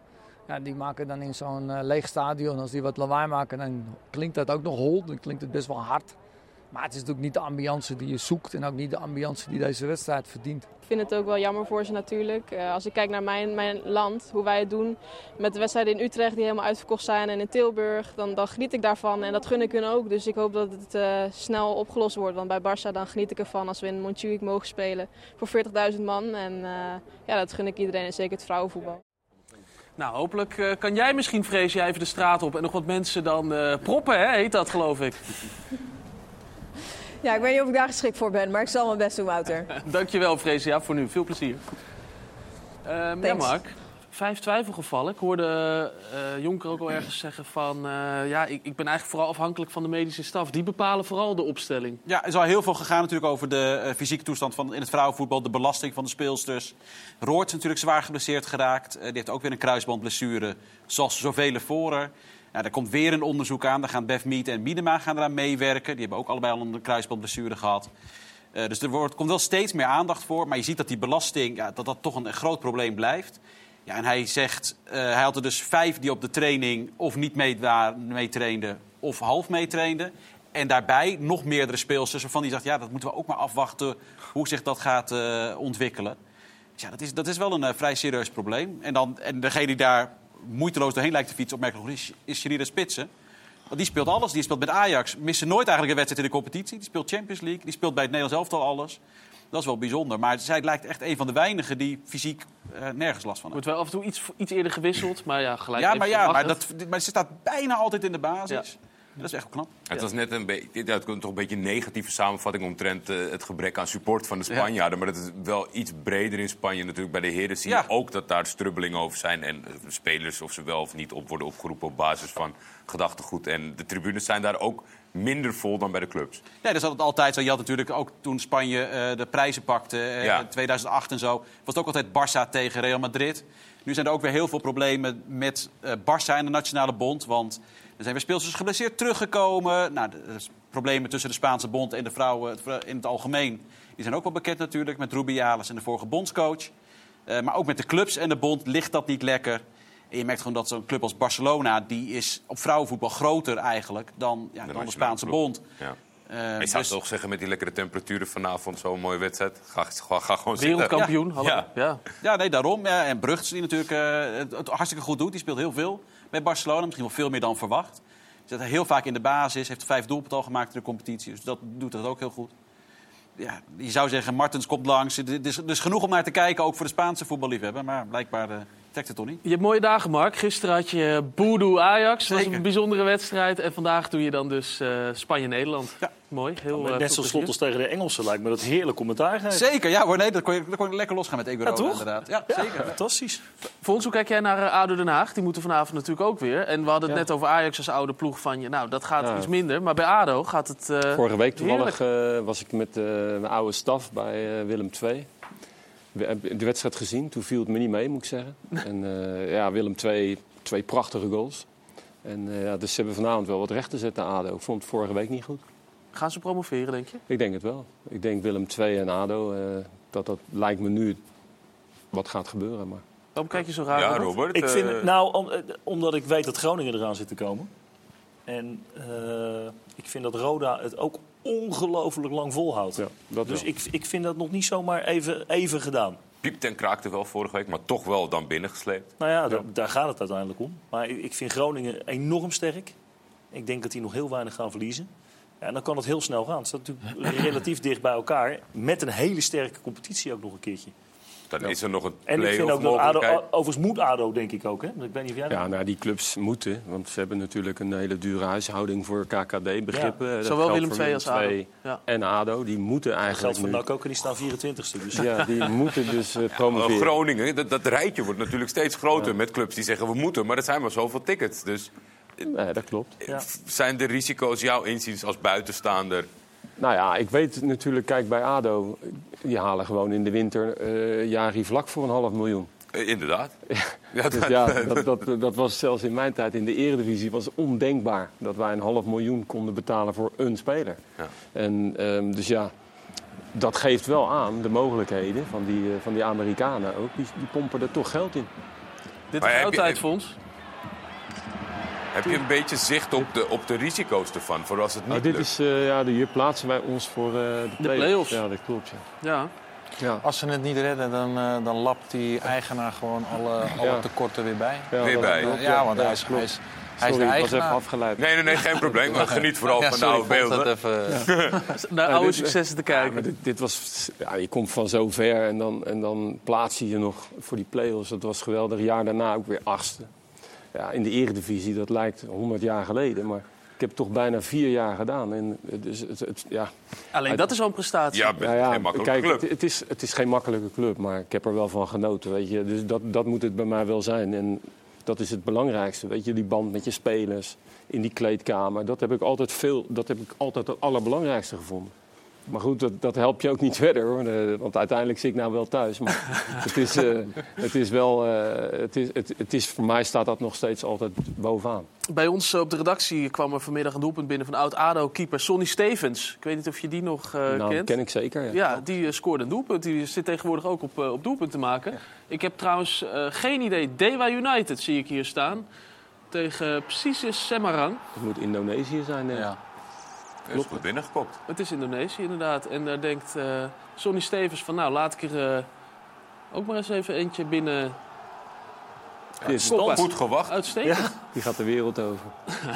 Ja, die maken dan in zo'n eh, leeg stadion, als die wat lawaai maken, dan klinkt dat ook nog hol. Dan klinkt het best wel hard. Maar het is natuurlijk niet de ambiance die je zoekt en ook niet de ambiance die deze wedstrijd verdient. Ik vind het ook wel jammer voor ze natuurlijk. Eh, als ik kijk naar mijn, mijn land, hoe wij het doen met de wedstrijden in Utrecht die helemaal uitverkocht zijn en in Tilburg, dan, dan geniet ik daarvan en dat gun ik hun ook. Dus ik hoop dat het eh, snel opgelost wordt. Want bij Barça dan geniet ik ervan als we in Montjuïc mogen spelen voor 40.000 man. En eh, ja, dat gun ik iedereen en zeker het vrouwenvoetbal. Nou, hopelijk eh, kan jij misschien, vrees jij even de straat op en nog wat mensen dan eh, proppen, hè, heet dat geloof ik. Ja, ik weet niet of ik daar geschikt voor ben, maar ik zal mijn best doen, Wouter. Dankjewel, Freesia, voor nu. Veel plezier. Ehm, ja. Mark. Vijf twijfelgevallen. Ik hoorde eh, Jonker ook al ergens zeggen van... eh, ja, ik, ik ben eigenlijk vooral afhankelijk van de medische staf. Die bepalen vooral de opstelling. Ja, er is al heel veel gegaan natuurlijk over de eh, fysieke toestand van, in het vrouwenvoetbal. De belasting van de speelsters. Roort is natuurlijk zwaar geblesseerd geraakt. Die heeft ook weer een kruisbandblessure, zoals zoveel voren. Ja, er komt weer een onderzoek aan. Daar gaan Bef Meet en Miedema gaan eraan meewerken. Die hebben ook allebei al een kruisbandblessure gehad. Eh, dus er wordt, komt wel steeds meer aandacht voor. Maar je ziet dat die belasting ja, dat dat toch een, groot probleem blijft. Ja, en hij zegt, eh, hij had er dus vijf die op de training of niet mee meetrainden of half meetrainden. En daarbij nog meerdere speelsters waarvan hij zegt, ja, dat moeten we ook maar afwachten hoe zich dat gaat eh, ontwikkelen. Dus ja, dat is, dat is wel een vrij serieus probleem. En, dan, en degene die daar moeiteloos doorheen lijkt te fietsen, opmerkelijk is, is Sherida Spitsen. Want die speelt alles. Die speelt met Ajax. Missen nooit eigenlijk een wedstrijd in de competitie. Die speelt Champions League. Die speelt bij het Nederlands elftal alles. Dat is wel bijzonder. Maar zij lijkt echt een van de weinigen die fysiek eh, nergens last van heeft. Wordt wel af en toe iets, iets eerder gewisseld, maar ja, gelijk Ja, maar, ja maar, dat, maar ze staat bijna altijd in de basis. Dat is echt knap. Het was net een beetje, ja, toch een beetje een negatieve samenvatting omtrent eh, het gebrek aan support van de Spanjaarden. Maar dat is wel iets breder in Spanje natuurlijk. Bij de heren zie je ook dat daar strubbelingen over zijn. En eh, spelers of ze wel of niet op worden opgeroepen op basis van gedachtegoed. En de tribunes zijn daar ook minder vol dan bij de clubs. Nee, dat is altijd- altijd zo. Je had natuurlijk ook toen Spanje eh, de prijzen pakte, Ja. in 2008 en zo, was het ook altijd Barça tegen Real Madrid. Nu zijn er ook weer heel veel problemen met Barça en de Nationale Bond. Want er zijn weer speelsters geblesseerd teruggekomen. Nou, er is problemen tussen de Spaanse bond en de vrouwen in het algemeen. Die zijn ook wel bekend natuurlijk, met Rubiales en de vorige bondscoach. Eh, maar ook met de clubs en de bond ligt dat niet lekker. En je merkt gewoon dat zo'n club als Barcelona... die is op vrouwenvoetbal groter eigenlijk dan, ja, dan de Spaanse bond. Ja. Eh, ik zou dus- toch zeggen, met die lekkere temperaturen vanavond, zo'n mooie wedstrijd. Ga, ga, ga gewoon Wereldkampioen, zitten. hallo. Ja. Ja. Ja, nee, daarom. Ja, en Brugts, die natuurlijk eh, het, het hartstikke goed doet. Die speelt heel veel bij Barcelona. Misschien wel veel meer dan verwacht. Zit heel vaak in de basis. Heeft vijf doelpunten gemaakt in de competitie. Dus dat doet het ook heel goed. Ja, je zou zeggen, Martens komt langs. Er is, is genoeg om naar te kijken, ook voor de Spaanse voetballiefhebber. Maar blijkbaar eh, trekt het toch niet. Je hebt mooie dagen, Mark. Gisteren had je Boedoe Ajax. Dat was een bijzondere wedstrijd. En vandaag doe je dan dus eh, Spanje-Nederland. Ja. Mooi. Heel, eh, Net veel zo plezier. slot als tegen de Engelsen lijkt me dat heerlijk commentaar geven. Zeker, ja hoor. Nee, dat kon je, dat kon je lekker losgaan met Eguero Ja, toch? inderdaad. Ja, zeker. Fantastisch. Voor ons, hoe kijk jij naar eh, ADO Den Haag? Die moeten vanavond natuurlijk ook weer. En we hadden het Ja. net over Ajax als oude ploeg van je. Nou, dat gaat Ja. iets minder. Maar bij ADO gaat het eh, Vorige week toevallig eh, was ik met eh, mijn oude staf bij Willem II. We hebben de wedstrijd gezien, toen viel het me niet mee, moet ik zeggen. En eh, ja, Willem II, twee prachtige goals. En eh, ja, dus ze hebben vanavond wel wat recht te zetten aan ADO. Ik vond het vorige week niet goed. Gaan ze promoveren, denk je? Ik denk het wel. Ik denk Willem II en ADO, eh, dat dat lijkt me nu wat gaat gebeuren. Maar... Waarom kijk je zo raar? Robert? Ik vind, nou, om- omdat ik weet dat Groningen eraan zit te komen. En eh, ik vind dat Roda het ook ongelooflijk lang volhoudt. dat dus wel. ik, ik vind dat nog niet zomaar even, even gedaan. Piepte en kraakte wel vorige week, maar toch wel dan binnengesleept. Nou ja, da- daar gaat het uiteindelijk om. Maar ik ik vind Groningen enorm sterk. Ik denk dat die nog heel weinig gaan verliezen. Ja, en dan kan het heel snel gaan. Het staat natuurlijk relatief dicht bij elkaar. Met een hele sterke competitie ook nog een keertje. Dan is er nog een En ik vind ook dat ADO, overigens moet ADO denk ik ook. Hè? Ik weet niet of jij dat Ja, nou, die clubs moeten, want ze hebben natuurlijk een hele dure huishouding voor KKD-begrippen. Ja. Dat Zowel Willem II als ADO. Ja. En ADO, die moeten Dat eigenlijk geldt voor NAC ook en die staan 24ste. Dus. Ja, die moeten dus promoveren. Groningen, dat, dat rijtje wordt natuurlijk steeds groter met clubs die zeggen we moeten, maar er zijn maar zoveel tickets. Dus Nee, dat klopt. zijn de risico's jouw inziens als buitenstaander? Nou ja, ik weet natuurlijk, kijk bij ADO, die halen gewoon in de winter eh Jari vlak voor een half miljoen. Eh, inderdaad. Ja, Dus ja, dat, dat, dat was zelfs in mijn tijd in de eredivisie was ondenkbaar... dat wij een half miljoen konden betalen voor een speler. Ja. En, ehm, dus ja, dat geeft wel aan de mogelijkheden van die, eh, van die Amerikanen ook. Die, die pompen er toch geld in. Dit is tijdfonds. Heb je een beetje zicht op de, op de risico's ervan, voor als het niet Nou, dit lukt? is, eh, ja, hier plaatsen wij ons voor eh, de, play-offs. play-offs. Ja, dat klopt. Ja. Ja. Ja. Als ze het niet redden, dan, eh, dan lapt die eigenaar gewoon alle, alle Ja. tekorten weer bij. Ja, Weer bij. klopt, Ja, want hij is, hij is, hij is Sorry, de ik was even eigenaar. afgeleid. Nee, nee, nee, geen probleem. Maar geniet vooral Ja, van de oude beelden. dat even... Naar Ja, oude dit- successen te kijken. maar dit, dit was, ja, je komt van zo ver en dan, en dan plaats je je nog voor die play-offs. Dat was geweldig. Jaar daarna ook weer achtste. Ja, in de eredivisie, dat lijkt 100 jaar geleden. Maar ik heb het toch bijna vier jaar gedaan. En, dus het, het, ja, Alleen dat is al een prestatie. Ja, nou ja, geen makkelijke kijk, club. Het, het is, het is geen makkelijke club, maar ik heb er wel van genoten. Weet je. Dus dat, dat moet het bij mij wel zijn. En dat is het belangrijkste. Weet je, die band met je spelers in die kleedkamer. Dat heb ik altijd, veel, dat heb ik altijd het allerbelangrijkste gevonden. Maar goed, dat, dat helpt je ook niet verder hoor. Eh, Want uiteindelijk zit ik nou wel thuis. Maar het is, eh, het is wel. eh, het is, het, het is, voor mij staat dat nog steeds altijd bovenaan. Bij ons op de redactie kwam er vanmiddag een doelpunt binnen van oud-ADO-keeper Sonny Stevens. Ik weet niet of je die nog eh, nou, kent. ken ik zeker. Ja. Ja, die scoorde een doelpunt. Die zit tegenwoordig ook op, op doelpunt te maken. Ik heb trouwens eh, geen idee. Dewa United zie ik hier staan. Tegen Psisis Semarang. Het moet Indonesië zijn. denk ik. Ja. Dat is goed binnengekopt. Het is Indonesië inderdaad. En daar denkt eh Sonny Stevens van... Nou, laat ik er eh, ook maar eens even eentje binnen... Dit is. Goed gewacht. Uitstekend. Die gaat de wereld over.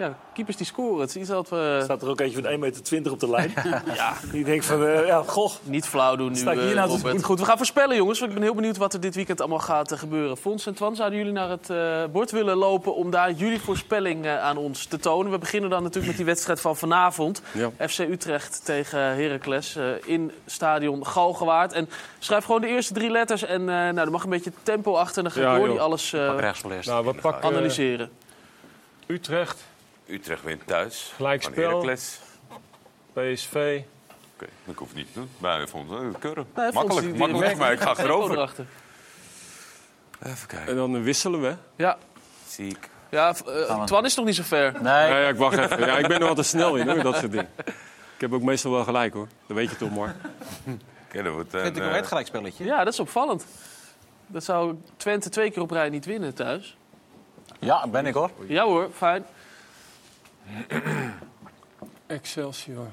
Ja, keepers die scoren. Het is iets dat we... staat er ook eentje van 1,20 meter op de lijn. ja, die denkt van, eh, ja, goh. Niet flauw doen nu, Sta ik hier eh, nou doen? Goed, we gaan voorspellen, jongens. want Ik ben heel benieuwd wat er dit weekend allemaal gaat eh, gebeuren. Fons en Twan, zouden jullie naar het eh, bord willen lopen... om daar jullie voorspelling eh, aan ons te tonen? We beginnen dan natuurlijk met die wedstrijd van vanavond. Ja. FC Utrecht tegen Heracles eh, in stadion Galgenwaard. En schrijf gewoon de eerste drie letters. En eh, nou, er mag een beetje tempo achter. En dan ga ik Ja, door joh. die alles eh, Pak rechts wel eerst. Nou, we pakken analyseren. Utrecht, Utrecht wint thuis. Gelijkspel. PSV. Oké, ik hoef niet te doen. Maar ik vond het keurig. Nee, makkelijk, die- die- makkelijk, maar ik ga erover. erachter. Even kijken. En dan wisselen we. Ja, Zie ik. ja eh, Twan is nog niet zo ver. Nee, ja, ik wacht even. Ja, ik ben er altijd snel in hoor, dat soort dingen. Ik heb ook meestal wel gelijk hoor. Dat weet je toch, maar. Oké, dat wordt een, Vind ik wel eh, het gelijkspelletje. Ja, dat is opvallend. Dat zou Twente twee keer op rij niet winnen thuis. Ja, ben ik hoor. Ja hoor, fijn. Excelsior.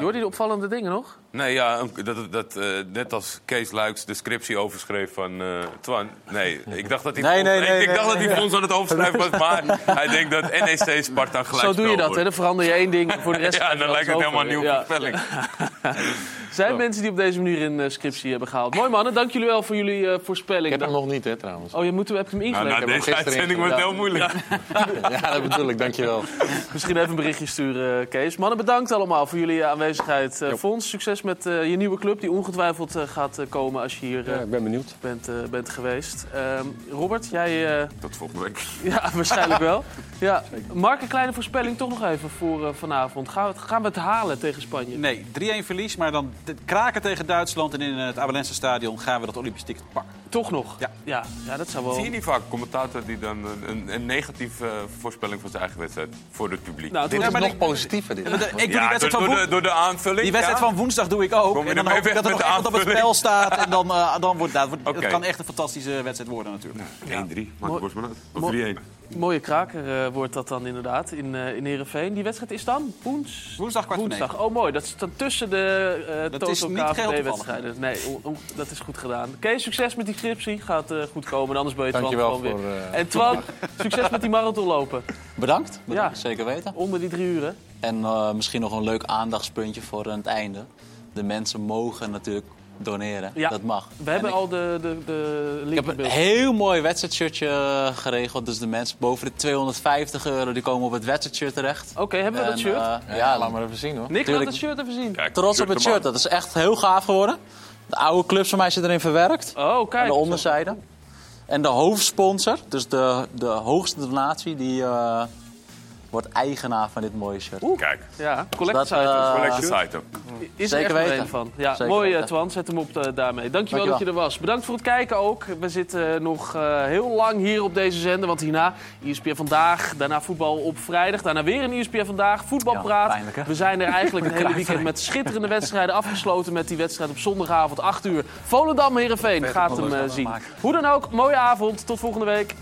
Jordi, de opvallende dingen nog? Nee, ja, dat, dat, eh, net als Kees Luiks de scriptie overschreef van eh, Twan. Nee, ik dacht dat hij Nee, nee, ik, nee, ik nee, dacht dat hij ons aan het overschrijven was, maar hij denkt dat NEC Sparta gelijk Zo doe je dat, hè? Dan verander je één ding voor de rest. Ja, dan lijkt het helemaal een nieuwe Ja. voorspelling. Er zijn mensen die op deze manier een eh, scriptie hebben gehaald. Mooi mannen, dank jullie wel voor jullie eh, Ik voorspelling. heb hem nog niet, hè, trouwens. Oh, je moet, heb je hem Nou, ingelegd? na hem deze gisteren uitzending wordt het heel moeilijk. Ja, dat bedoel ik, dankjewel. Misschien even een berichtje sturen, eh, Kees. Mannen, bedankt allemaal voor jullie aanwezigheid. Fons, succes met je nieuwe club, die ongetwijfeld gaat komen als je hier Ja, ik ben benieuwd. bent, bent geweest. Ehm, Robert, jij... eh, Tot volgende week. Ja, waarschijnlijk wel. Ja. Mark, een kleine voorspelling toch nog even voor vanavond. Gaan we, het, gaan we het halen tegen Spanje? Nee, 3-1 verlies, maar dan de- kraken tegen Duitsland. En in het Abelense stadion gaan we dat Olympisch ticket pakken. Toch nog? Ja. Ja, ja dat zou wel... Zie je niet vaak commentator die dan een, een, een negatieve eh, voorspelling van zijn eigen wedstrijd voor het publiek? Nou, Dit is nog positiever, dit. Ik doe die wedstrijd door, van door, door de aanvulling. Die wedstrijd ja? van woensdag doe ik ook. En dan hoop ik dat er met nog de echt op het spel staat. En dan, eh, dan wordt dat, het kan echt een fantastische wedstrijd worden natuurlijk. 1-3, maak Mooi- de borst maar uit. Of mooi- 3-1. Mooie kraker eh, wordt dat dan inderdaad in, eh in Heerenveen. Die wedstrijd is dan woens... Woensdag kwart voor negen. woensdag. Oh, mooi. Dat is dan tussen de eh Dat is Toto KVB-wedstrijden. Nee, dat is goed gedaan. Kees, succes met die scriptie. Gaat eh, goed komen. Anders ben je Twan Dankjewel gewoon voor, weer. en Twan, succes met die marathon lopen. Bedankt, bedankt Ja. zeker weten. Onder die drie uur, hè? En eh, misschien nog een leuk aandachtspuntje voor aan het einde. De mensen mogen natuurlijk doneren. Ja. Dat mag. We hebben ik- al de, de, de link Ik heb een heel mooi wedstrijdshirtje eh, geregeld. Dus de mensen boven de 250 euro die komen op het wedstrijdshirt terecht. Oké, hebben we dat shirt? eh, Ja, ja, laat maar even zien, hoor. Nick, laat tuurlijk. het shirt even zien. Kijk, trots op het shirt. Dat is echt heel gaaf geworden. De oude clubs van mij zitten erin verwerkt. Oh, Aan kijk. de onderzijde. En de hoofdsponsor, dus de, de hoogste donatie, die, eh, wordt eigenaar van dit mooie shirt. Kijk. Ja, collector Dat, site. eh, site ook. Is Zeker er echt weten. van. Ja, Zeker mooi eh, weten. Twan, zet hem op eh, daarmee. Dankjewel, Dankjewel. dat je er was. Bedankt voor het kijken ook. We zitten nog eh, heel lang hier op deze zender, want hierna ESPN Vandaag, daarna voetbal op vrijdag, daarna weer een ESPN Vandaag, voetbalpraat. pijnlijk, hè? We zijn er eigenlijk het hele weekend met schitterende wedstrijden afgesloten met die wedstrijd op zondagavond 8 uur. Volendam Heerenveen gaat hem zien. Hoe dan ook, mooie avond, tot volgende week.